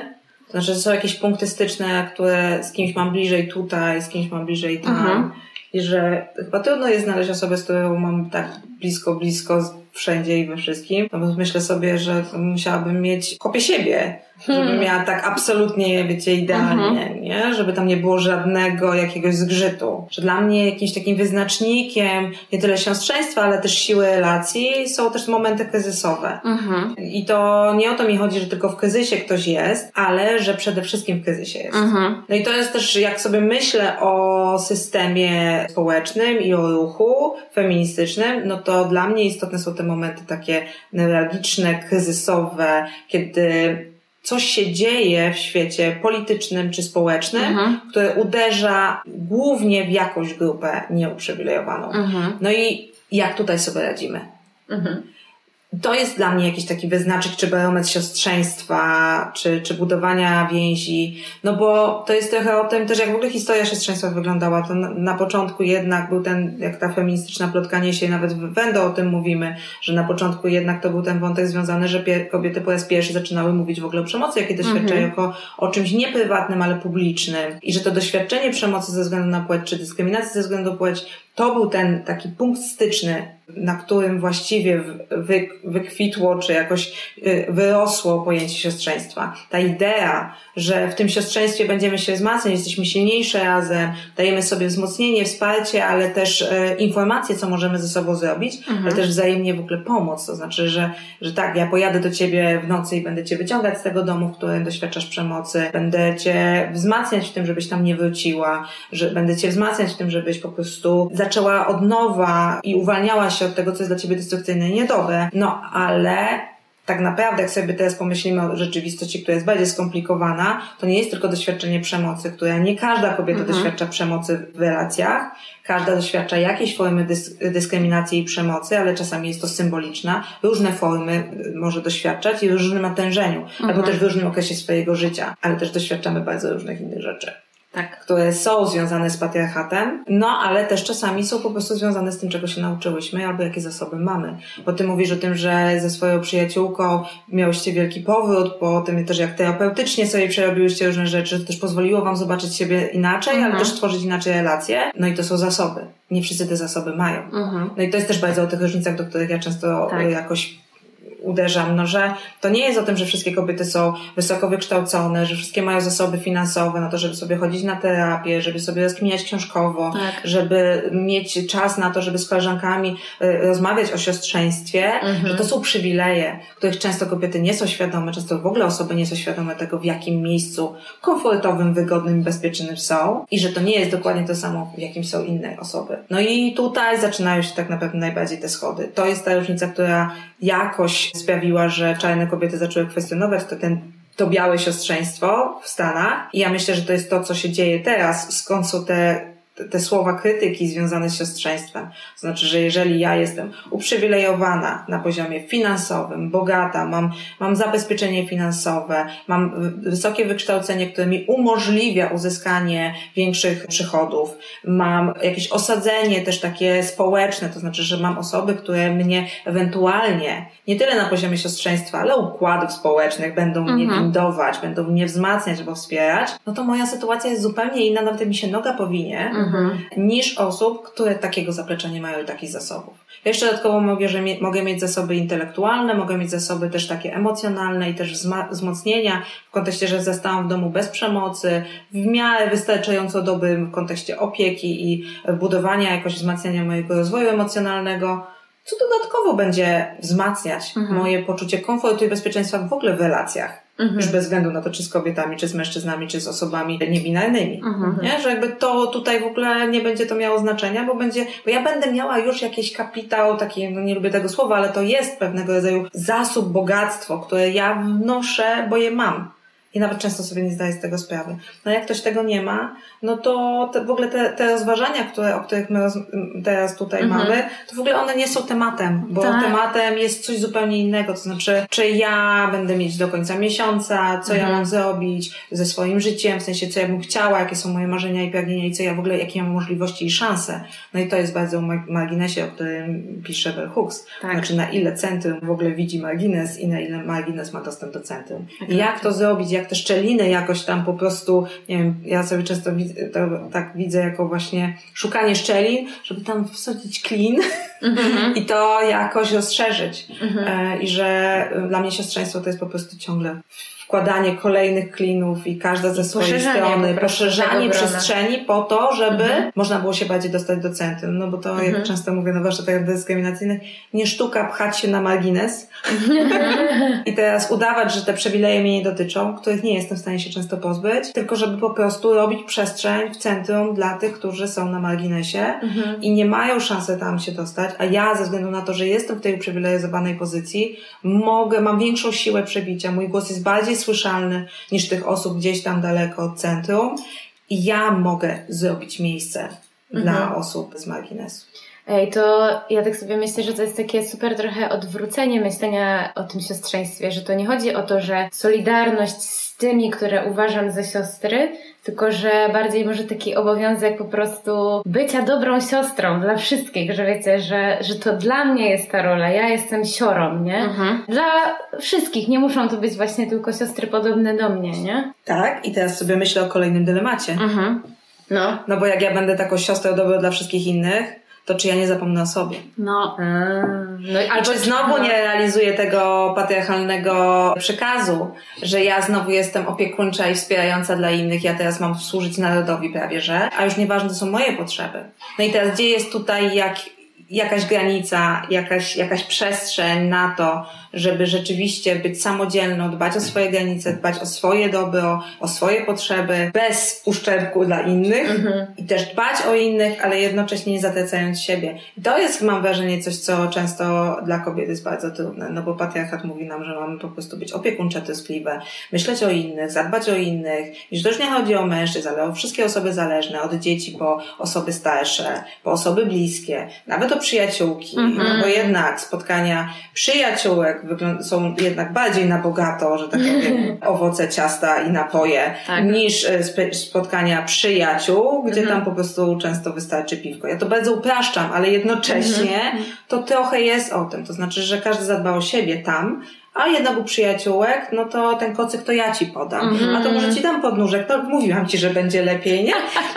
To znaczy, że są jakieś punkty styczne, które z kimś mam bliżej tutaj, z kimś mam bliżej tam. Mhm. I że chyba trudno jest znaleźć osobę, z którą mam tak blisko, blisko wszędzie i we wszystkim. No bo myślę sobie, że musiałabym mieć kopię siebie Hmm. Żeby miała tak absolutnie, wiecie, idealnie, mhm. nie? Żeby tam nie było żadnego jakiegoś zgrzytu. Że dla mnie jakimś takim wyznacznikiem nie tyle siostrzeństwa, ale też siły relacji są też momenty kryzysowe. Mhm. I to nie o to mi chodzi, że tylko w kryzysie ktoś jest, ale że przede wszystkim w kryzysie jest. Mhm. No i to jest też, jak sobie myślę o systemie społecznym i o ruchu feministycznym, no to dla mnie istotne są te momenty takie newralgiczne, kryzysowe, kiedy coś się dzieje w świecie politycznym czy społecznym, mhm. które uderza głównie w jakąś grupę nieuprzywilejowaną. Mhm. No i jak tutaj sobie radzimy? Mhm to jest dla mnie jakiś taki wyznacznik, czy barometr siostrzeństwa, czy, czy budowania więzi, no bo to jest trochę o tym też, jak w ogóle historia siostrzeństwa wyglądała. To na, na początku jednak był ten, jak ta feministyczna plotka niesie, nawet w Wendo o tym mówimy, że na początku jednak to był ten wątek związany, że pie, kobiety po raz pierwszy zaczynały mówić w ogóle o przemocy, jakie doświadczają mhm. jako o czymś nieprywatnym, ale publicznym. I że to doświadczenie przemocy ze względu na płeć, czy dyskryminacji ze względu na płeć, to był ten taki punkt styczny, na którym właściwie wy, wykwitło, czy jakoś y, wyrosło pojęcie siostrzeństwa. Ta idea, że w tym siostrzeństwie będziemy się wzmacniać, jesteśmy silniejsze razem, dajemy sobie wzmocnienie, wsparcie, ale też e, informacje, co możemy ze sobą zrobić, mhm. ale też wzajemnie w ogóle pomoc. To znaczy, że, że tak, ja pojadę do ciebie w nocy i będę cię wyciągać z tego domu, w którym doświadczasz przemocy, będę cię wzmacniać w tym, żebyś tam nie wróciła, że będę cię wzmacniać w tym, żebyś po prostu zaczęła od nowa i uwalniała się od tego, co jest dla ciebie destrukcyjne i niedobre. No, ale tak naprawdę, jak sobie teraz pomyślimy o rzeczywistości, która jest bardziej skomplikowana, to nie jest tylko doświadczenie przemocy, która nie każda kobieta mhm. doświadcza przemocy w relacjach, każda doświadcza jakiejś formy dys dyskryminacji i przemocy, ale czasami jest to symboliczna. Różne formy y, może doświadczać i w różnym natężeniu, mhm. albo też w różnym okresie swojego życia, ale też doświadczamy bardzo różnych innych rzeczy tak. które są związane z patriarchatem, no ale też czasami są po prostu związane z tym, czego się nauczyłyśmy, albo jakie zasoby mamy. Bo ty mówisz o tym, że ze swoją przyjaciółką miałyście wielki powrót, po tym też jak terapeutycznie sobie przerobiłyście różne rzeczy, to też pozwoliło wam zobaczyć siebie inaczej, mhm. ale też tworzyć inaczej relacje. No i to są zasoby. Nie wszyscy te zasoby mają. Mhm. No i to jest też bardzo o tych różnicach, do których ja często tak. jakoś uderzam, no że to nie jest o tym, że wszystkie kobiety są wysoko wykształcone, że wszystkie mają zasoby finansowe na to, żeby sobie chodzić na terapię, żeby sobie rozkminiać książkowo, tak. żeby mieć czas na to, żeby z koleżankami y, rozmawiać o siostrzeństwie, mhm. że to są przywileje, których często kobiety nie są świadome, często w ogóle osoby nie są świadome tego, w jakim miejscu komfortowym, wygodnym, bezpiecznym są i że to nie jest dokładnie to samo, w jakim są inne osoby. No i tutaj zaczynają się tak naprawdę najbardziej te schody. To jest ta różnica, która jakoś sprawiła, że czarne kobiety zaczęły kwestionować to ten to białe siostrzeństwo w Stanach. I ja myślę, że to jest to, co się dzieje teraz, skąd są te te słowa krytyki związane z siostrzeństwem. To znaczy, że jeżeli ja jestem uprzywilejowana na poziomie finansowym, bogata, mam, mam zabezpieczenie finansowe, mam wysokie wykształcenie, które mi umożliwia uzyskanie większych przychodów, mam jakieś osadzenie też takie społeczne, to znaczy, że mam osoby, które mnie ewentualnie, nie tyle na poziomie siostrzeństwa, ale układów społecznych będą mnie mhm. windować, będą mnie wzmacniać albo wspierać, no to moja sytuacja jest zupełnie inna, nawet mi się noga powinie, mhm mhm. niż osób, które takiego zaplecza nie mają i takich zasobów. Jeszcze dodatkowo mogę, że mogę mieć zasoby intelektualne, mogę mieć zasoby też takie emocjonalne i też wzmocnienia w kontekście, że zostałam w domu bez przemocy, w miarę wystarczająco dobrym w kontekście opieki i budowania jakoś wzmacniania mojego rozwoju emocjonalnego co dodatkowo będzie wzmacniać mhm. moje poczucie komfortu i bezpieczeństwa w ogóle w relacjach. Mhm. Już bez względu na to, czy z kobietami, czy z mężczyznami, czy z osobami niebinarnymi. Mhm. Nie? Że jakby to tutaj w ogóle nie będzie to miało znaczenia, bo będzie, bo ja będę miała już jakiś kapitał, taki, no nie lubię tego słowa, ale to jest pewnego rodzaju zasób, bogactwo, które ja wnoszę, bo je mam i nawet często sobie nie zdaję z tego sprawy. No jak ktoś tego nie ma, no to te, w ogóle te, te rozważania, które, o których my roz, teraz tutaj mhm. mamy, to w ogóle one nie są tematem, bo tak. tematem jest coś zupełnie innego, to znaczy, czy ja będę mieć do końca miesiąca, co mhm. ja mam zrobić ze swoim życiem, w sensie, co ja bym chciała, jakie są moje marzenia i pragnienia i co ja w ogóle, jakie mam możliwości i szanse. No i to jest bardzo marginesie, o którym pisze Bell Hooks. Tak. Znaczy, na ile centrum w ogóle widzi margines i na ile margines ma dostęp do centrum. Tak. I jak to zrobić, jak te szczeliny jakoś tam po prostu, nie wiem, ja sobie często to, tak widzę jako właśnie szukanie szczelin, żeby tam wsadzić klin mm-hmm. *laughs* i to jakoś rozszerzyć. Mm-hmm. I że dla mnie siostrzeństwo to jest po prostu ciągle wkładanie kolejnych klinów i każda ze swojej strony, poszerzanie przestrzeni po to, żeby mhm. można było się bardziej dostać do centrum. No bo to, mhm. jak często mówię na warsztatach dyskryminacyjnych, nie sztuka pchać się na margines *laughs* i teraz udawać, że te przywileje mnie nie dotyczą, których nie jestem w stanie się często pozbyć, tylko żeby po prostu robić przestrzeń w centrum dla tych, którzy są na marginesie mhm. i nie mają szansy tam się dostać, a ja ze względu na to, że jestem w tej uprzywilejowanej pozycji, mogę, mam większą siłę przebicia, mój głos jest bardziej słyszalny niż tych osób gdzieś tam daleko od centrum i ja mogę zrobić miejsce mhm. dla osób z marginesu. Ej, to ja tak sobie myślę, że to jest takie super trochę odwrócenie myślenia o tym siostrzeństwie, że to nie chodzi o to, że solidarność z tymi, które uważam za siostry, tylko że bardziej może taki obowiązek po prostu bycia dobrą siostrą dla wszystkich, że wiecie, że, że to dla mnie jest ta rola, ja jestem siorą, nie? Mhm. Dla wszystkich, nie muszą to być właśnie tylko siostry podobne do mnie, nie? Tak, i teraz sobie myślę o kolejnym dylemacie. Mhm. No. No bo jak ja będę taką siostrą dobrą dla wszystkich innych, to czy ja nie zapomnę o sobie? No. no i czy znowu nie realizuję tego patriarchalnego przekazu, że ja znowu jestem opiekuńcza i wspierająca dla innych, ja teraz mam służyć narodowi prawie, że, a już nieważne to są moje potrzeby. No i teraz gdzie jest tutaj jak, jakaś granica, jakaś, jakaś przestrzeń na to, żeby rzeczywiście być samodzielną, dbać o swoje granice, dbać o swoje dobro, o swoje potrzeby, bez uszczerbku dla innych mhm. i też dbać o innych, ale jednocześnie nie zatracając siebie. I to jest, mam wrażenie, coś, co często dla kobiet jest bardzo trudne, no bo patriarchat mówi nam, że mamy po prostu być opiekuńcze, troskliwe, myśleć o innych, zadbać o innych, i że to już nie chodzi o mężczyzn, ale o wszystkie osoby zależne, od dzieci po osoby starsze, po osoby bliskie, nawet o przyjaciółki, mhm. no bo jednak spotkania przyjaciółek, są jednak bardziej na bogato, że tak powiem, *laughs* owoce, ciasta i napoje, tak. niż e, spotkania przyjaciół, gdzie mhm. tam po prostu często wystarczy piwko. Ja to bardzo upraszczam, ale jednocześnie mhm. to trochę jest o tym. To znaczy, że każdy zadba o siebie tam, a jednak u przyjaciółek, no to ten kocyk to ja ci podam. Mm-hmm. A to może ci dam podnóżek, to mówiłam ci, że będzie lepiej, nie?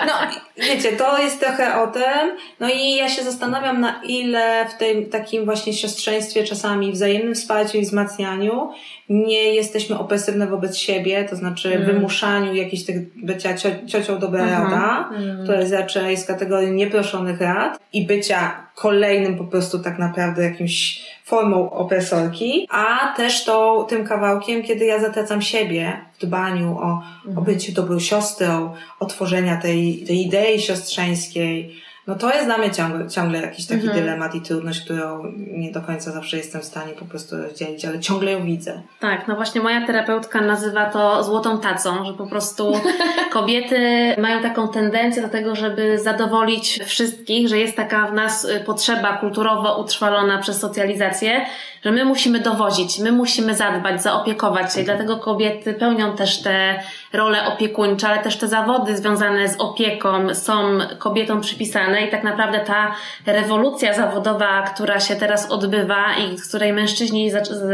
No, wiecie, to jest trochę o tym. No i ja się zastanawiam, na ile w tym takim właśnie siostrzeństwie, czasami wzajemnym wsparciu i wzmacnianiu nie jesteśmy opresywne wobec siebie, to znaczy mm. wymuszaniu jakichś tych bycia cio, ciocią dobra rada, mm. to jest raczej z kategorii nieproszonych rad i bycia kolejnym po prostu tak naprawdę jakimś formą opresorki, a też to tym kawałkiem, kiedy ja zatracam siebie w dbaniu o, mm. o mhm. bycie dobrą siostrą, o tworzenia tej, tej idei siostrzeńskiej, no to jest dla mnie ciągle, ciągle jakiś taki mhm. dylemat i trudność, którą nie do końca zawsze jestem w stanie po prostu rozdzielić, ale ciągle ją widzę. Tak, no właśnie moja terapeutka nazywa to złotą tacą, że po prostu *laughs* kobiety mają taką tendencję do tego, żeby zadowolić wszystkich, że jest taka w nas potrzeba kulturowo utrwalona przez socjalizację, że my musimy dowozić, my musimy zadbać, zaopiekować się i dlatego kobiety pełnią też te role opiekuńcze, ale też te zawody związane z opieką są kobietom przypisane i tak naprawdę ta rewolucja zawodowa, która się teraz odbywa i z której mężczyźni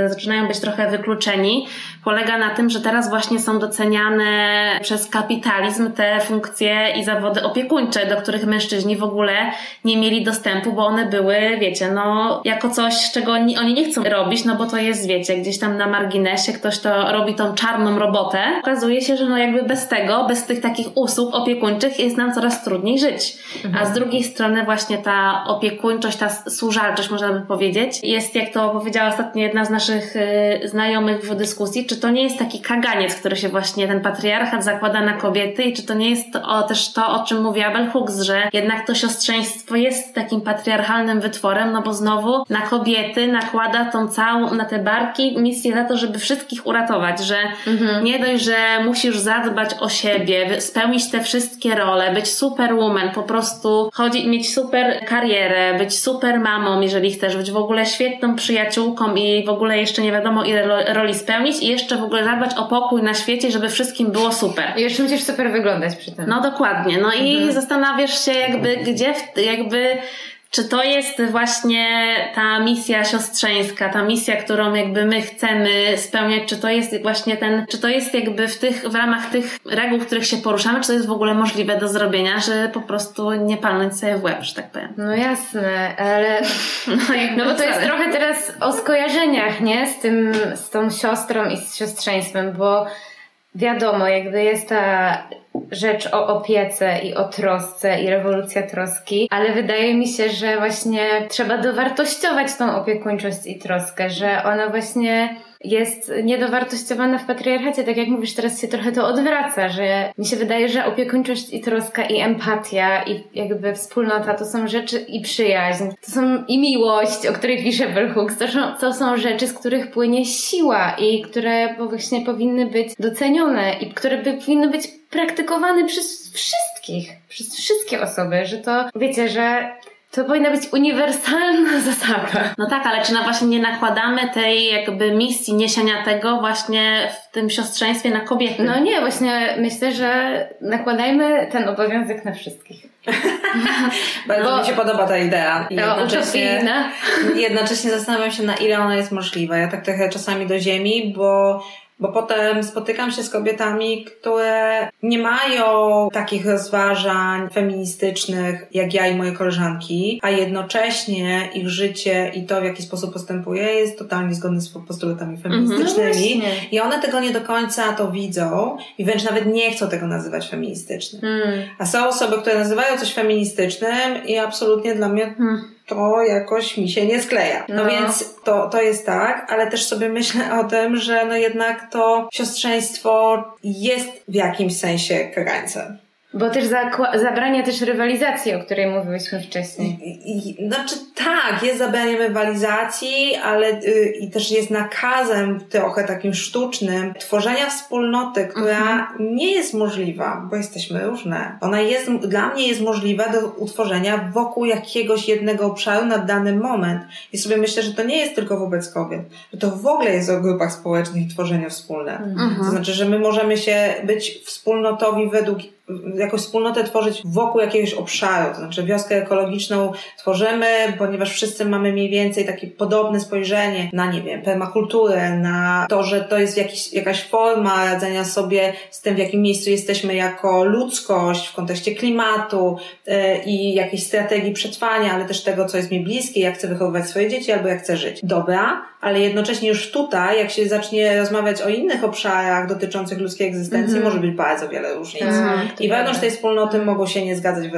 zaczynają być trochę wykluczeni, polega na tym, że teraz właśnie są doceniane przez kapitalizm te funkcje i zawody opiekuńcze, do których mężczyźni w ogóle nie mieli dostępu, bo one były, wiecie, no, jako coś, czego oni, nie chcą robić, no bo to jest, wiecie, gdzieś tam na marginesie ktoś to robi tą czarną robotę. Okazuje się, że no jakby bez tego, bez tych takich usług opiekuńczych jest nam coraz trudniej żyć. Mhm. A z drugiej strony właśnie ta opiekuńczość, ta służalczość, można by powiedzieć, jest, jak to powiedziała ostatnio jedna z naszych y, znajomych w dyskusji, czy to nie jest taki kaganiec, który się właśnie ten patriarchat zakłada na kobiety i czy to nie jest o, też to, o czym mówiła Bell Hooks, że jednak to siostrzeństwo jest takim patriarchalnym wytworem, no bo znowu na kobiety nakłada tą całą, na te barki misję za to, żeby wszystkich uratować, że mhm. nie dość, że musisz zadbać o siebie, spełnić te wszystkie role, być superwoman, po prostu chodzi, mieć super karierę, być super mamą, jeżeli chcesz, być w ogóle świetną przyjaciółką i w ogóle jeszcze nie wiadomo ile roli spełnić i jeszcze w ogóle zadbać o pokój na świecie, żeby wszystkim było super. I jeszcze musisz super wyglądać przy tym. No dokładnie. No mhm. i zastanawiasz się jakby, gdzie jakby czy to jest właśnie ta misja siostrzeńska, ta misja, którą jakby my chcemy spełniać, czy to jest właśnie ten, czy to jest jakby w tych, w ramach tych reguł, w których się poruszamy, czy to jest w ogóle możliwe do zrobienia, że po prostu nie palnąć sobie w łeb, że tak powiem. No jasne, ale *laughs* no, no bo to jest trochę teraz o skojarzeniach, nie? Z tym, z tą siostrą i z siostrzeństwem, bo wiadomo, jakby jest ta rzecz o opiece i o trosce i rewolucja troski, ale wydaje mi się, że właśnie trzeba dowartościować tą opiekuńczość i troskę, że ona właśnie jest niedowartościowana w patriarchacie, tak jak mówisz, teraz się trochę to odwraca, że mi się wydaje, że opiekuńczość i troska i empatia i jakby wspólnota to są rzeczy i przyjaźń, to są i miłość, o której pisze Bell Hooks, to są, to są rzeczy, z których płynie siła i które właśnie powinny być docenione i które by, powinny być praktykowane przez wszystkich, przez wszystkie osoby, że to, wiecie, że to powinna być uniwersalna *laughs* zasada. No tak, ale czy na właśnie nie nakładamy tej jakby misji niesienia tego właśnie w tym siostrzeństwie na kobiety? No nie, właśnie myślę, że nakładajmy ten obowiązek na wszystkich. *laughs* Bardzo Bo mi się podoba ta idea. I jednocześnie, *laughs* jednocześnie zastanawiam się, na ile ona jest możliwa. Ja tak trochę czasami do ziemi, bo bo potem spotykam się z kobietami, które nie mają takich rozważań feministycznych jak ja i moje koleżanki, a jednocześnie ich życie i to, w jaki sposób postępuje, jest totalnie zgodne z postulatami mhm. feministycznymi. No I one tego nie do końca to widzą i wręcz nawet nie chcą tego nazywać feministycznym. Mm. A są osoby, które nazywają coś feministycznym i absolutnie dla mnie mm to jakoś mi się nie skleja. No, no, więc to, to jest tak, ale też sobie myślę o tym, że no jednak to siostrzeństwo jest w jakimś sensie krańcem. Bo też zabrania też rywalizacji, o której mówiłyśmy wcześniej. Znaczy tak, jest zabraniem rywalizacji, ale y, i też jest nakazem trochę takim sztucznym tworzenia wspólnoty, która mhm. nie jest możliwa, bo jesteśmy różne. Ona jest, dla mnie jest możliwa do utworzenia wokół jakiegoś jednego obszaru na dany moment. I sobie myślę, że to nie jest tylko wobec kobiet, że to w ogóle jest o grupach społecznych i tworzeniu wspólne. Mhm. To znaczy, że my możemy się być wspólnotowi według jakąś wspólnotę tworzyć wokół jakiegoś obszaru, to znaczy wioskę ekologiczną tworzymy, ponieważ wszyscy mamy mniej więcej takie podobne spojrzenie na, nie wiem, permakulturę, na to, że to jest jakiś, jakaś forma radzenia sobie z tym, w jakim miejscu jesteśmy jako ludzkość w kontekście klimatu yy, i jakiejś strategii przetrwania, ale też tego, co jest mi bliskie, jak chcę wychowywać swoje dzieci albo jak chcę żyć. Dobra, ale jednocześnie już tutaj, jak się zacznie rozmawiać o innych obszarach dotyczących ludzkiej egzystencji, mm -hmm. może być bardzo wiele różnic. Mm, I wewnątrz tej wspólnoty mogą się nie zgadzać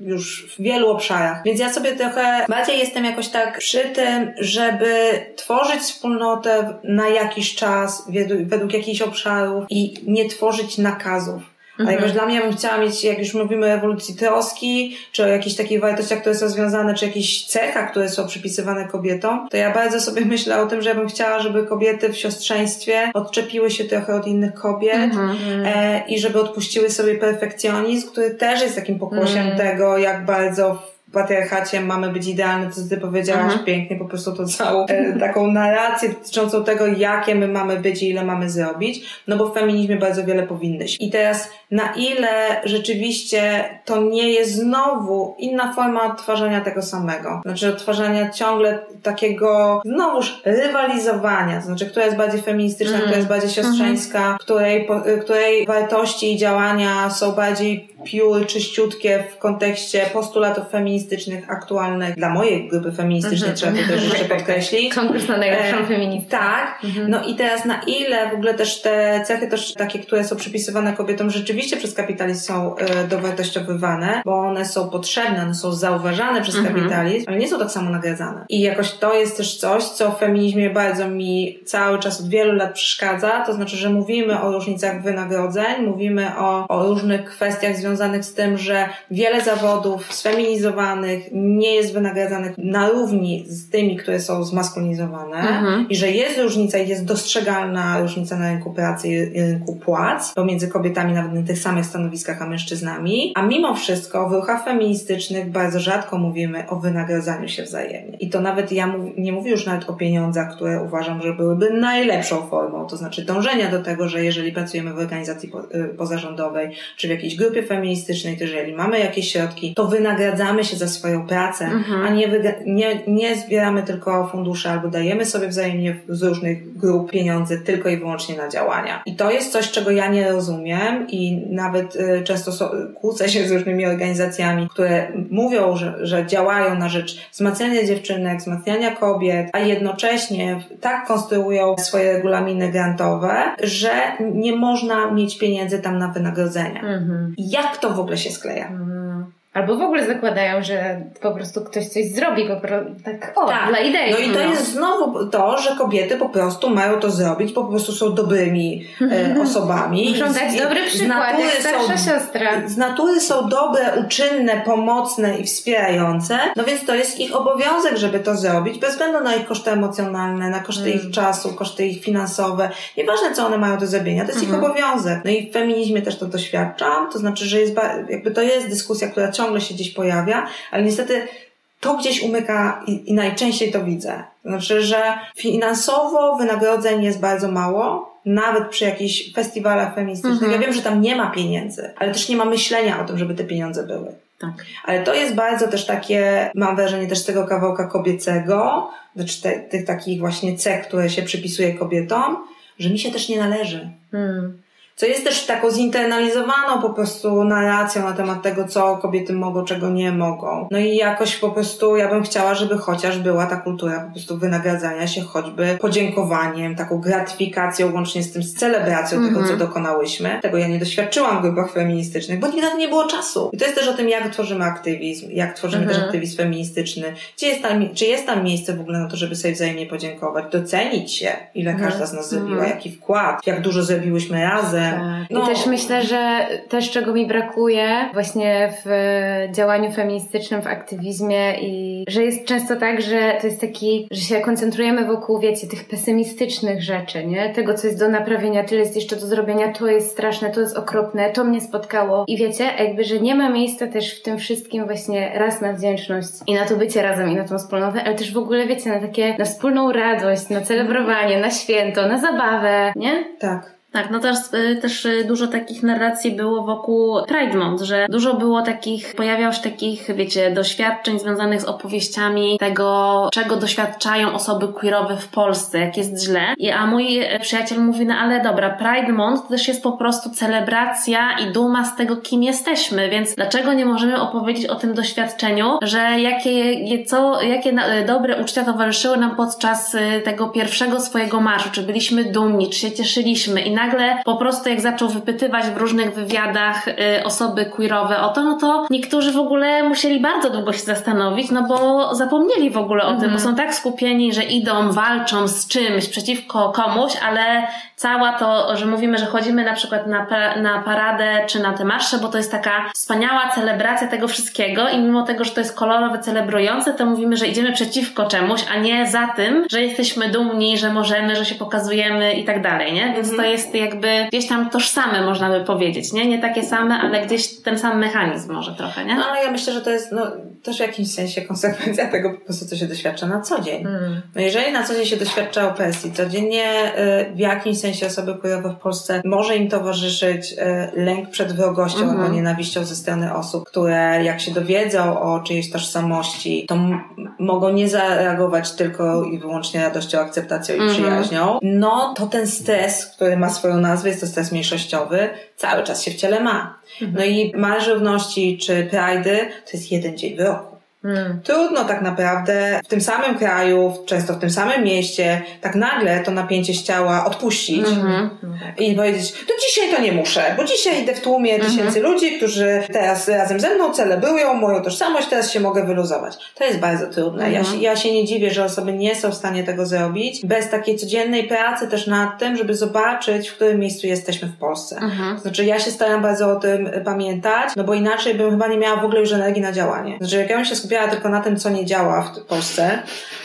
już w wielu obszarach. Więc ja sobie trochę bardziej jestem jakoś tak przy tym, żeby tworzyć wspólnotę na jakiś czas, według, według jakichś obszarów i nie tworzyć nakazów. A jakoś mhm. dla mnie ja bym chciała mieć, jak już mówimy o ewolucji troski, czy o jakichś takich wartościach, które są związane, czy jakichś cechach, które są przypisywane kobietom, to ja bardzo sobie *laughs* myślę o tym, że ja bym chciała, żeby kobiety w siostrzeństwie odczepiły się trochę od innych kobiet mhm. e, i żeby odpuściły sobie perfekcjonizm, który też jest takim pokłosiem mhm. tego, jak bardzo patriarchacie mamy być idealne, to ty powiedziałaś mhm. pięknie, po prostu to całą e, taką narrację dotyczącą tego, jakie my mamy być i ile mamy zrobić, no bo w feminizmie bardzo wiele powinnyś. I teraz na ile rzeczywiście to nie jest znowu inna forma odtwarzania tego samego. Znaczy odtwarzania ciągle takiego znowuż rywalizowania, to znaczy która jest bardziej feministyczna, mm. która jest bardziej siostrzeńska, mm. której, której wartości i działania są bardziej pióry czyściutkie w kontekście postulatów feministycznych aktualnych dla mojej grupy feministycznej, mm -hmm. trzeba to też jeszcze *laughs* podkreślić. Konkurs na najlepszą e, feministę. Tak. Mm -hmm. No i teraz na ile w ogóle też te cechy też takie, które są przypisywane kobietom rzeczywiście przez kapitalizm są e, dowartościowywane, bo one są potrzebne, one są zauważane przez mm -hmm. kapitalizm, ale nie są tak samo nagradzane. I jakoś to jest też coś, co w feminizmie bardzo mi cały czas od wielu lat przeszkadza, to znaczy, że mówimy o różnicach wynagrodzeń, mówimy o, o różnych kwestiach związanych z tym, że wiele zawodów sfeminizowanych nie jest wynagradzanych na równi z tymi, które są zmaskulinizowane mhm. i że jest różnica i jest dostrzegalna różnica na rynku pracy i rynku płac pomiędzy kobietami nawet na tych samych stanowiskach, a mężczyznami, a mimo wszystko w ruchach feministycznych bardzo rzadko mówimy o wynagradzaniu się wzajemnie. I to nawet ja mów, nie mówię już nawet o pieniądzach, które uważam, że byłyby najlepszą formą, to znaczy dążenia do tego, że jeżeli pracujemy w organizacji po, y, pozarządowej czy w jakiejś grupie feministycznej, feministycznej, to jeżeli mamy jakieś środki, to wynagradzamy się za swoją pracę, mhm. a nie, nie, nie zbieramy tylko fundusze albo dajemy sobie wzajemnie z różnych grup pieniądze tylko i wyłącznie na działania. I to jest coś, czego ja nie rozumiem i nawet y, często so, kłócę się z różnymi organizacjami, które mówią, że, że działają na rzecz wzmacniania dziewczynek, wzmacniania kobiet, a jednocześnie tak konstruują swoje regulaminy grantowe, że nie można mieć pieniędzy tam na wynagrodzenia. Mhm. Jak to w ogóle się skleja? Mhm. Albo w ogóle zakładają, że po prostu ktoś coś zrobi, po prostu tak, o, tak. dla idei. No i to no. jest znowu to, że kobiety po prostu mają to zrobić, po prostu są dobrymi e, *laughs* osobami. Muszą dać dobry przykład, jak starsza są, siostra. Z natury są dobre, uczynne, pomocne i wspierające, no więc to jest ich obowiązek, żeby to zrobić, bez względu na ich koszty emocjonalne, na koszty hmm. ich czasu, koszty ich finansowe. Nieważne, co one mają do zrobienia, to jest hmm. ich mhm. obowiązek. No i w feminizmie też to doświadczam, to znaczy, że jest, jakby to jest dyskusja, która ciągle ciągle się gdzieś pojawia, ale niestety to gdzieś umyka i, i najczęściej to widzę. Znaczy, że finansowo wynagrodzeń jest bardzo mało, nawet przy jakichś festiwalach feministycznych. Mhm. Ja wiem, że tam nie ma pieniędzy, ale też nie ma myślenia o tym, żeby te pieniądze były. Tak. Ale to jest bardzo też takie, mam wrażenie, też tego kawałka kobiecego, znaczy te, tych takich właśnie cech, które się przypisuje kobietom, że mi się też nie należy. Hmm co jest też taką zinternalizowaną po prostu narracją na temat tego, co kobiety mogą, czego nie mogą. No i jakoś po prostu ja bym chciała, żeby chociaż była ta kultura po prostu wynagradzania się choćby podziękowaniem, taką gratyfikacją łącznie z tym, z celebracją mm -hmm. tego, co mhm. dokonałyśmy. Tego ja nie doświadczyłam w grupach feministycznych, bo nigdy nie było czasu. I to jest też o tym, jak tworzymy aktywizm, jak tworzymy mm -hmm. też mhm. aktywizm feministyczny. Gdzie jest tam, czy jest tam miejsce w ogóle na to, żeby sobie wzajemnie podziękować, docenić się, ile mm -hmm. każda z nas zrobiła, mhm. jaki wkład, jak dużo zrobiłyśmy razem, tak. No. I też myślę, że też czego mi brakuje właśnie w działaniu feministycznym, w aktywizmie i że jest często tak, że to jest taki, że się koncentrujemy wokół, wiecie, tych pesymistycznych rzeczy, nie? Tego, co jest do naprawienia, tyle jest jeszcze do zrobienia, to jest straszne, to jest okropne, to mnie spotkało. I wiecie, jakby, że nie ma miejsca też w tym wszystkim właśnie raz na wdzięczność i na to bycie razem i na tą wspólnotę, ale też w ogóle, wiecie, na takie, na wspólną radość, na celebrowanie, na święto, na zabawę, nie? Tak. Tak, no też, y, też y, dużo takich narracji było wokół Pride Month, że dużo było takich, pojawiało się takich, wiecie, doświadczeń związanych z opowieściami tego, czego doświadczają osoby queerowe w Polsce, jak jest źle. I, a mój przyjaciel mówi, no ale dobra, Pride Month to też jest po prostu celebracja i duma z tego, kim jesteśmy, więc dlaczego nie możemy opowiedzieć o tym doświadczeniu, że jakie, co, jakie dobre uczucia towarzyszyły nam podczas tego pierwszego swojego marszu, czy byliśmy dumni, czy się cieszyliśmy i nagle po prostu jak zaczął wypytywać w różnych wywiadach y, osoby queerowe o to, no to niektórzy w ogóle musieli bardzo długo się zastanowić, no bo zapomnieli w ogóle o tym, bo mhm. są tak skupieni, że idą, walczą z czymś przeciwko komuś, ale cała to, że mówimy, że chodzimy na przykład na, na paradę czy na te marsze, bo to jest taka wspaniała celebracja tego wszystkiego i mimo tego, że to jest kolorowe, celebrujące, to mówimy, że idziemy przeciwko czemuś, a nie za tym, że jesteśmy dumni, że możemy, że się pokazujemy i tak dalej, nie? Więc to mhm. jest jakby gdzieś tam tożsame, można by powiedzieć, nie? Nie takie same, ale gdzieś ten sam mechanizm może trochę, nie? No ale ja myślę, że to jest no, też w jakimś sensie konsekwencja tego po prostu, co się doświadcza na co dzień. Mm. No jeżeli na co dzień się doświadcza opresji, codziennie y, w jakimś sensie osoby queerowe w Polsce może im towarzyszyć y, lęk przed wrogością -hmm. albo nienawiścią ze strony osób, które jak się dowiedzą o czyjejś tożsamości, to mogą nie zareagować tylko i wyłącznie radością, akceptacją i -hmm. przyjaźnią, no to ten stres, który ma swoją nazwę, jest to stres mniejszościowy, cały czas się w ciele ma. -hmm. No i Marsz Równości czy Pride to jest jeden dzień w roku. Hmm. Trudno tak naprawdę w tym samym kraju, często w tym samym mieście, tak nagle to napięcie z ciała odpuścić mm-hmm. i powiedzieć, to dzisiaj to nie muszę, bo dzisiaj idę w tłumie mm-hmm. tysięcy ludzi, którzy teraz razem ze mną celebrują moją tożsamość, teraz się mogę wyluzować. To jest bardzo trudne. Mm-hmm. Ja, się, ja się nie dziwię, że osoby nie są w stanie tego zrobić bez takiej codziennej pracy też nad tym, żeby zobaczyć, w którym miejscu jesteśmy w Polsce. Mhm. Znaczy ja się staram bardzo o tym pamiętać, no bo inaczej bym chyba nie miała w ogóle już energii na działanie. Znaczy jak ja bym się skupiała skupiała tylko na tym, co nie działa w Polsce,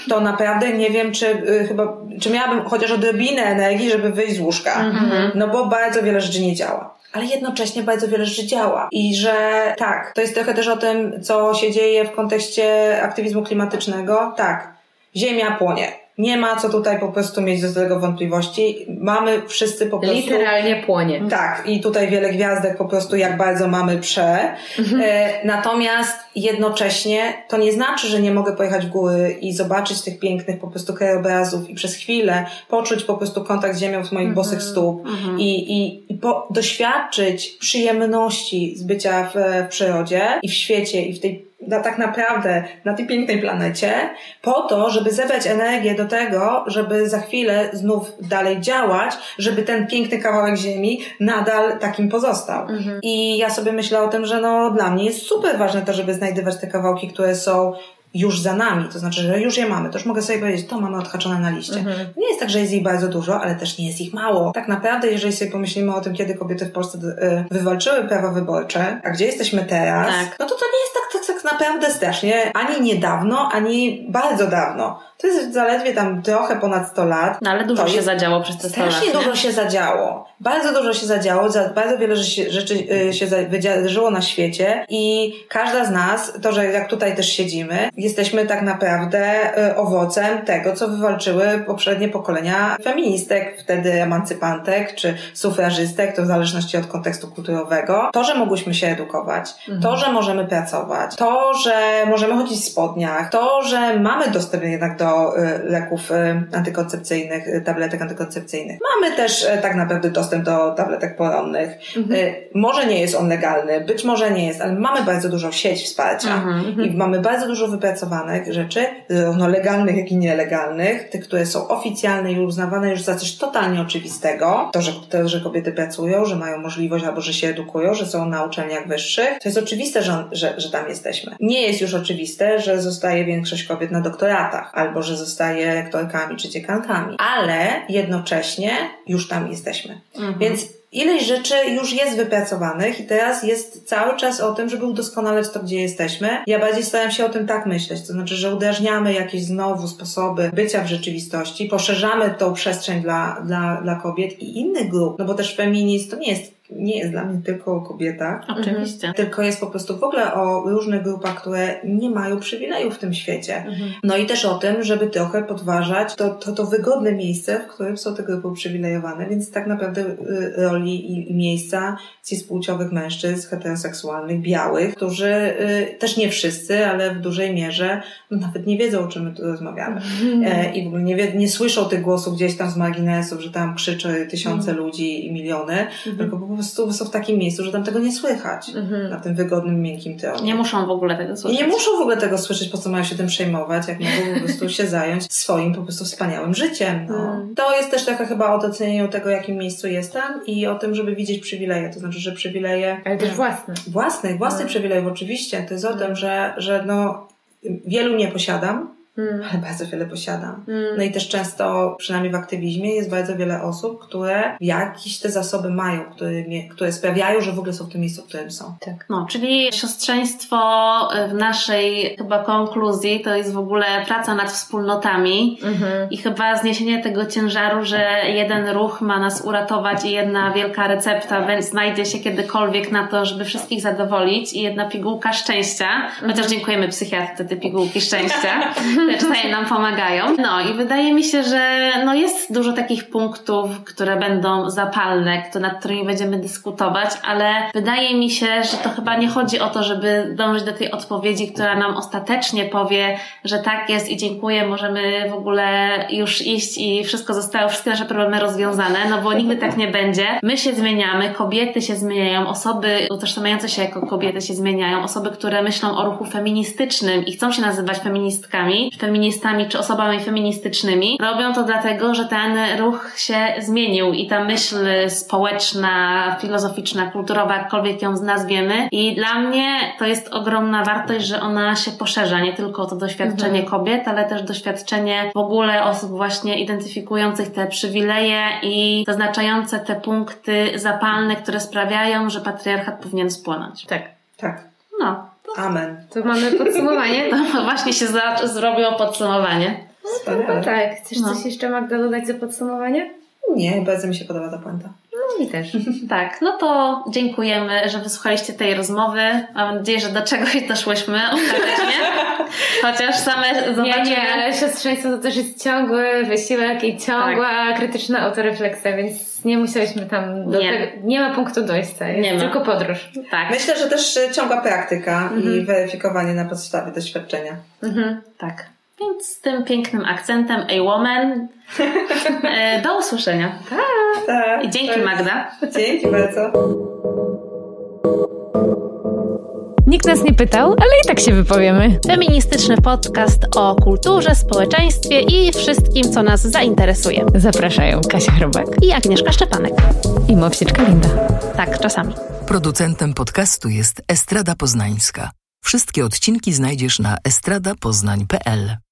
to naprawdę nie wiem, czy y, chyba, czy miałabym chociaż odrobinę energii, żeby wyjść z łóżka. Mm-hmm. No bo bardzo wiele rzeczy nie działa ale jednocześnie bardzo wiele rzeczy działa. I że tak, to jest trochę też o tym, co się dzieje w kontekście aktywizmu klimatycznego. Tak, Ziemia płonie. Nie ma co tutaj po prostu mieć do tego wątpliwości. Mamy wszyscy po prostu. Literalnie płonie. Tak, i tutaj wiele gwiazdek po prostu, jak bardzo mamy prze. Mhm. E, natomiast jednocześnie to nie znaczy, że nie mogę pojechać w góry i zobaczyć tych pięknych po prostu krajobrazów i przez chwilę poczuć po prostu kontakt z ziemią z moich mhm. bosych stóp mhm. i, i, i po, doświadczyć przyjemności z bycia w, w przyrodzie i w świecie i w tej na, tak naprawdę na tej pięknej planecie, po to, żeby zebrać energię do tego, żeby za chwilę znów dalej działać, żeby ten piękny kawałek ziemi nadal takim pozostał. Mhm. I ja sobie myślę o tym, że no dla mnie jest super ważne to, żeby znajdywać te kawałki, które są już za nami, to znaczy, że już je mamy, to już mogę sobie powiedzieć, to mamy odhaczone na liście. Mhm. Nie jest tak, że jest ich bardzo dużo, ale też nie jest ich mało. Tak naprawdę, jeżeli sobie pomyślimy o tym, kiedy kobiety w Polsce y, wywalczyły prawa wyborcze, a gdzie jesteśmy teraz, tak. no to to nie jest tak, tak, tak naprawdę strasznie ani niedawno, ani bardzo dawno. To jest zaledwie tam trochę ponad 100 lat. No ale dużo to się zadziało przez te 100 lat. Strasznie dużo się zadziało. Bardzo dużo się zadziało, bardzo wiele rzeczy y, się wydarzyło na świecie i każda z nas, to, że jak tutaj też siedzimy, jesteśmy tak naprawdę y, owocem tego, co wywalczyły poprzednie pokolenia feministek, wtedy emancypantek czy sufrażystek, to w zależności od kontekstu kulturowego. To, że mogłyśmy się edukować, mhm. to, że możemy pracować, to, że możemy chodzić w spodniach, to, że mamy dostęp jednak do Y, leków y, antykoncepcyjnych, y, tabletek antykoncepcyjnych. Mamy też tak naprawdę dostęp do tabletek poronnych. Mhm. Może nie jest on legalny, być może nie jest, ale mamy bardzo dużą sieć wsparcia mhm. mhm. i mamy bardzo dużo wypracowanych rzeczy, zarówno legalnych, jak i nielegalnych, tych, które są oficjalne i uznawane już za coś totalnie oczywistego. To, że, to, że kobiety pracują, że mają możliwość albo że się edukują, że są na uczelniach wyższych, to jest oczywiste, że, że, że tam jesteśmy. Nie jest już oczywiste, że zostaje większość kobiet na doktoratach albo albo że zostaje lektorkami czy dziekankami, ale jednocześnie już tam jesteśmy. Mhm. Więc ileś rzeczy już jest wypracowanych i teraz jest cały czas o tym, żeby udoskonalać to, gdzie jesteśmy. Ja bardziej staram się o tym tak myśleć, to znaczy, że uderzniamy jakieś znowu sposoby bycia w rzeczywistości, poszerzamy tą przestrzeń dla, dla, dla kobiet i innych grup, no bo też feminizm to nie jest nie jest dla mnie tylko o kobietach. Oczywiście. Mhm. Tylko jest po prostu w ogóle o różnych grupach, które nie mają przywilejów w tym świecie. Mhm. No i też o tym, żeby trochę podważać to, to, to wygodne miejsce, w którym są te grupy uprzywilejowane, więc tak naprawdę y, roli i, i miejsca cispłciowych mężczyzn, heteroseksualnych, białych, którzy y, też nie wszyscy, ale w dużej mierze no, nawet nie wiedzą, o czym my tu rozmawiamy. Mhm. E, I w ogóle nie, wie, nie słyszą tych głosów gdzieś tam z marginesów, że tam krzyczy tysiące mhm. ludzi i miliony, tylko po prostu są w takim miejscu, że tam tego nie słychać. Na tym wygodnym, miękkim tronie. Nie muszą w ogóle tego słyszeć. I nie muszą w ogóle tego słyszeć, po co mają się tym przejmować, jak mogą po prostu się zająć swoim po prostu wspaniałym życiem. No. To jest też taka chyba o docenieniu tego, jakim miejscu jestem i o tym, żeby widzieć przywileje. To znaczy, że przywileje... Ale też własne. Własne, własne no. przywilejów oczywiście. To jest o tym, że, że no, wielu nie posiadam, Mm. ale bardzo wiele posiadam. Mm. No i też często, przynajmniej w aktywizmie, jest bardzo wiele osób, które jakieś te zasoby mają, które, które sprawiają, że w ogóle są w tym miejscu, w którym są. Tak. No, czyli siostrzeństwo w naszej chyba konkluzji to jest w ogóle praca nad wspólnotami mm-hmm. i chyba zniesienie tego ciężaru, że jeden ruch ma nas uratować i jedna wielka recepta znajdzie się kiedykolwiek na to, żeby wszystkich zadowolić i jedna pigułka szczęścia, chociaż mm-hmm. dziękujemy psychiatrze te pigułki szczęścia. *laughs* czasami nam pomagają. No i wydaje mi się, że no jest dużo takich punktów, które będą zapalne, nad którymi będziemy dyskutować, ale wydaje mi się, że to chyba nie chodzi o to, żeby dążyć do tej odpowiedzi, która nam ostatecznie powie, że tak jest i dziękuję, możemy w ogóle już iść i wszystko zostało, wszystkie nasze problemy rozwiązane, no bo nigdy tak nie będzie. My się zmieniamy, kobiety się zmieniają, osoby utożsamiające się jako kobiety się zmieniają, osoby, które myślą o ruchu feministycznym i chcą się nazywać feministkami, feministami czy osobami feministycznymi. Robią to dlatego, że ten ruch się zmienił i ta myśl społeczna, filozoficzna, kulturowa, jakkolwiek ją nazwiemy. I dla mnie to jest ogromna wartość, że ona się poszerza, nie tylko to doświadczenie mhm. kobiet, ale też doświadczenie w ogóle osób właśnie identyfikujących te przywileje i zaznaczające te punkty zapalne, które sprawiają, że patriarchat powinien spłonąć. Tak. Tak. No. Amen. To mamy podsumowanie. *laughs* No właśnie się za, zrobiło podsumowanie. No tak. Chcesz no. coś jeszcze Magda dodać za podsumowanie? Nie, bardzo mi się podoba ta puenta. No mi też. tak, no to dziękujemy, że wysłuchaliście tej rozmowy. Mam nadzieję, że do czegoś doszłyśmy ostatecznie. *laughs* Chociaż same zobaczymy. Nie, nie, ale siostrzeństwo to też jest ciągły wysiłek i ciągła tak. krytyczna autorefleksja, więc nie musieliśmy tam do nie. tego, nie ma punktu dojścia, jest nie ma. tylko podróż. Tak. Myślę, że też ciągła praktyka mhm. i weryfikowanie na podstawie doświadczenia. Mhm. Tak. Więc z tym pięknym akcentem A Woman *laughs* e, do usłyszenia. Tak. tak I dzięki. Magda. Dzięki bardzo. Nikt nas nie pytał, ale i tak się wypowiemy. Feministyczny podcast o kulturze, społeczeństwie i wszystkim, co nas zainteresuje. Zapraszają Kasia Chrobak i Agnieszka Szczepanek. I Mowsieczka Linda. Tak, czasami. Producentem podcastu jest Estrada Poznańska. Wszystkie odcinki znajdziesz na estradapoznań.pl.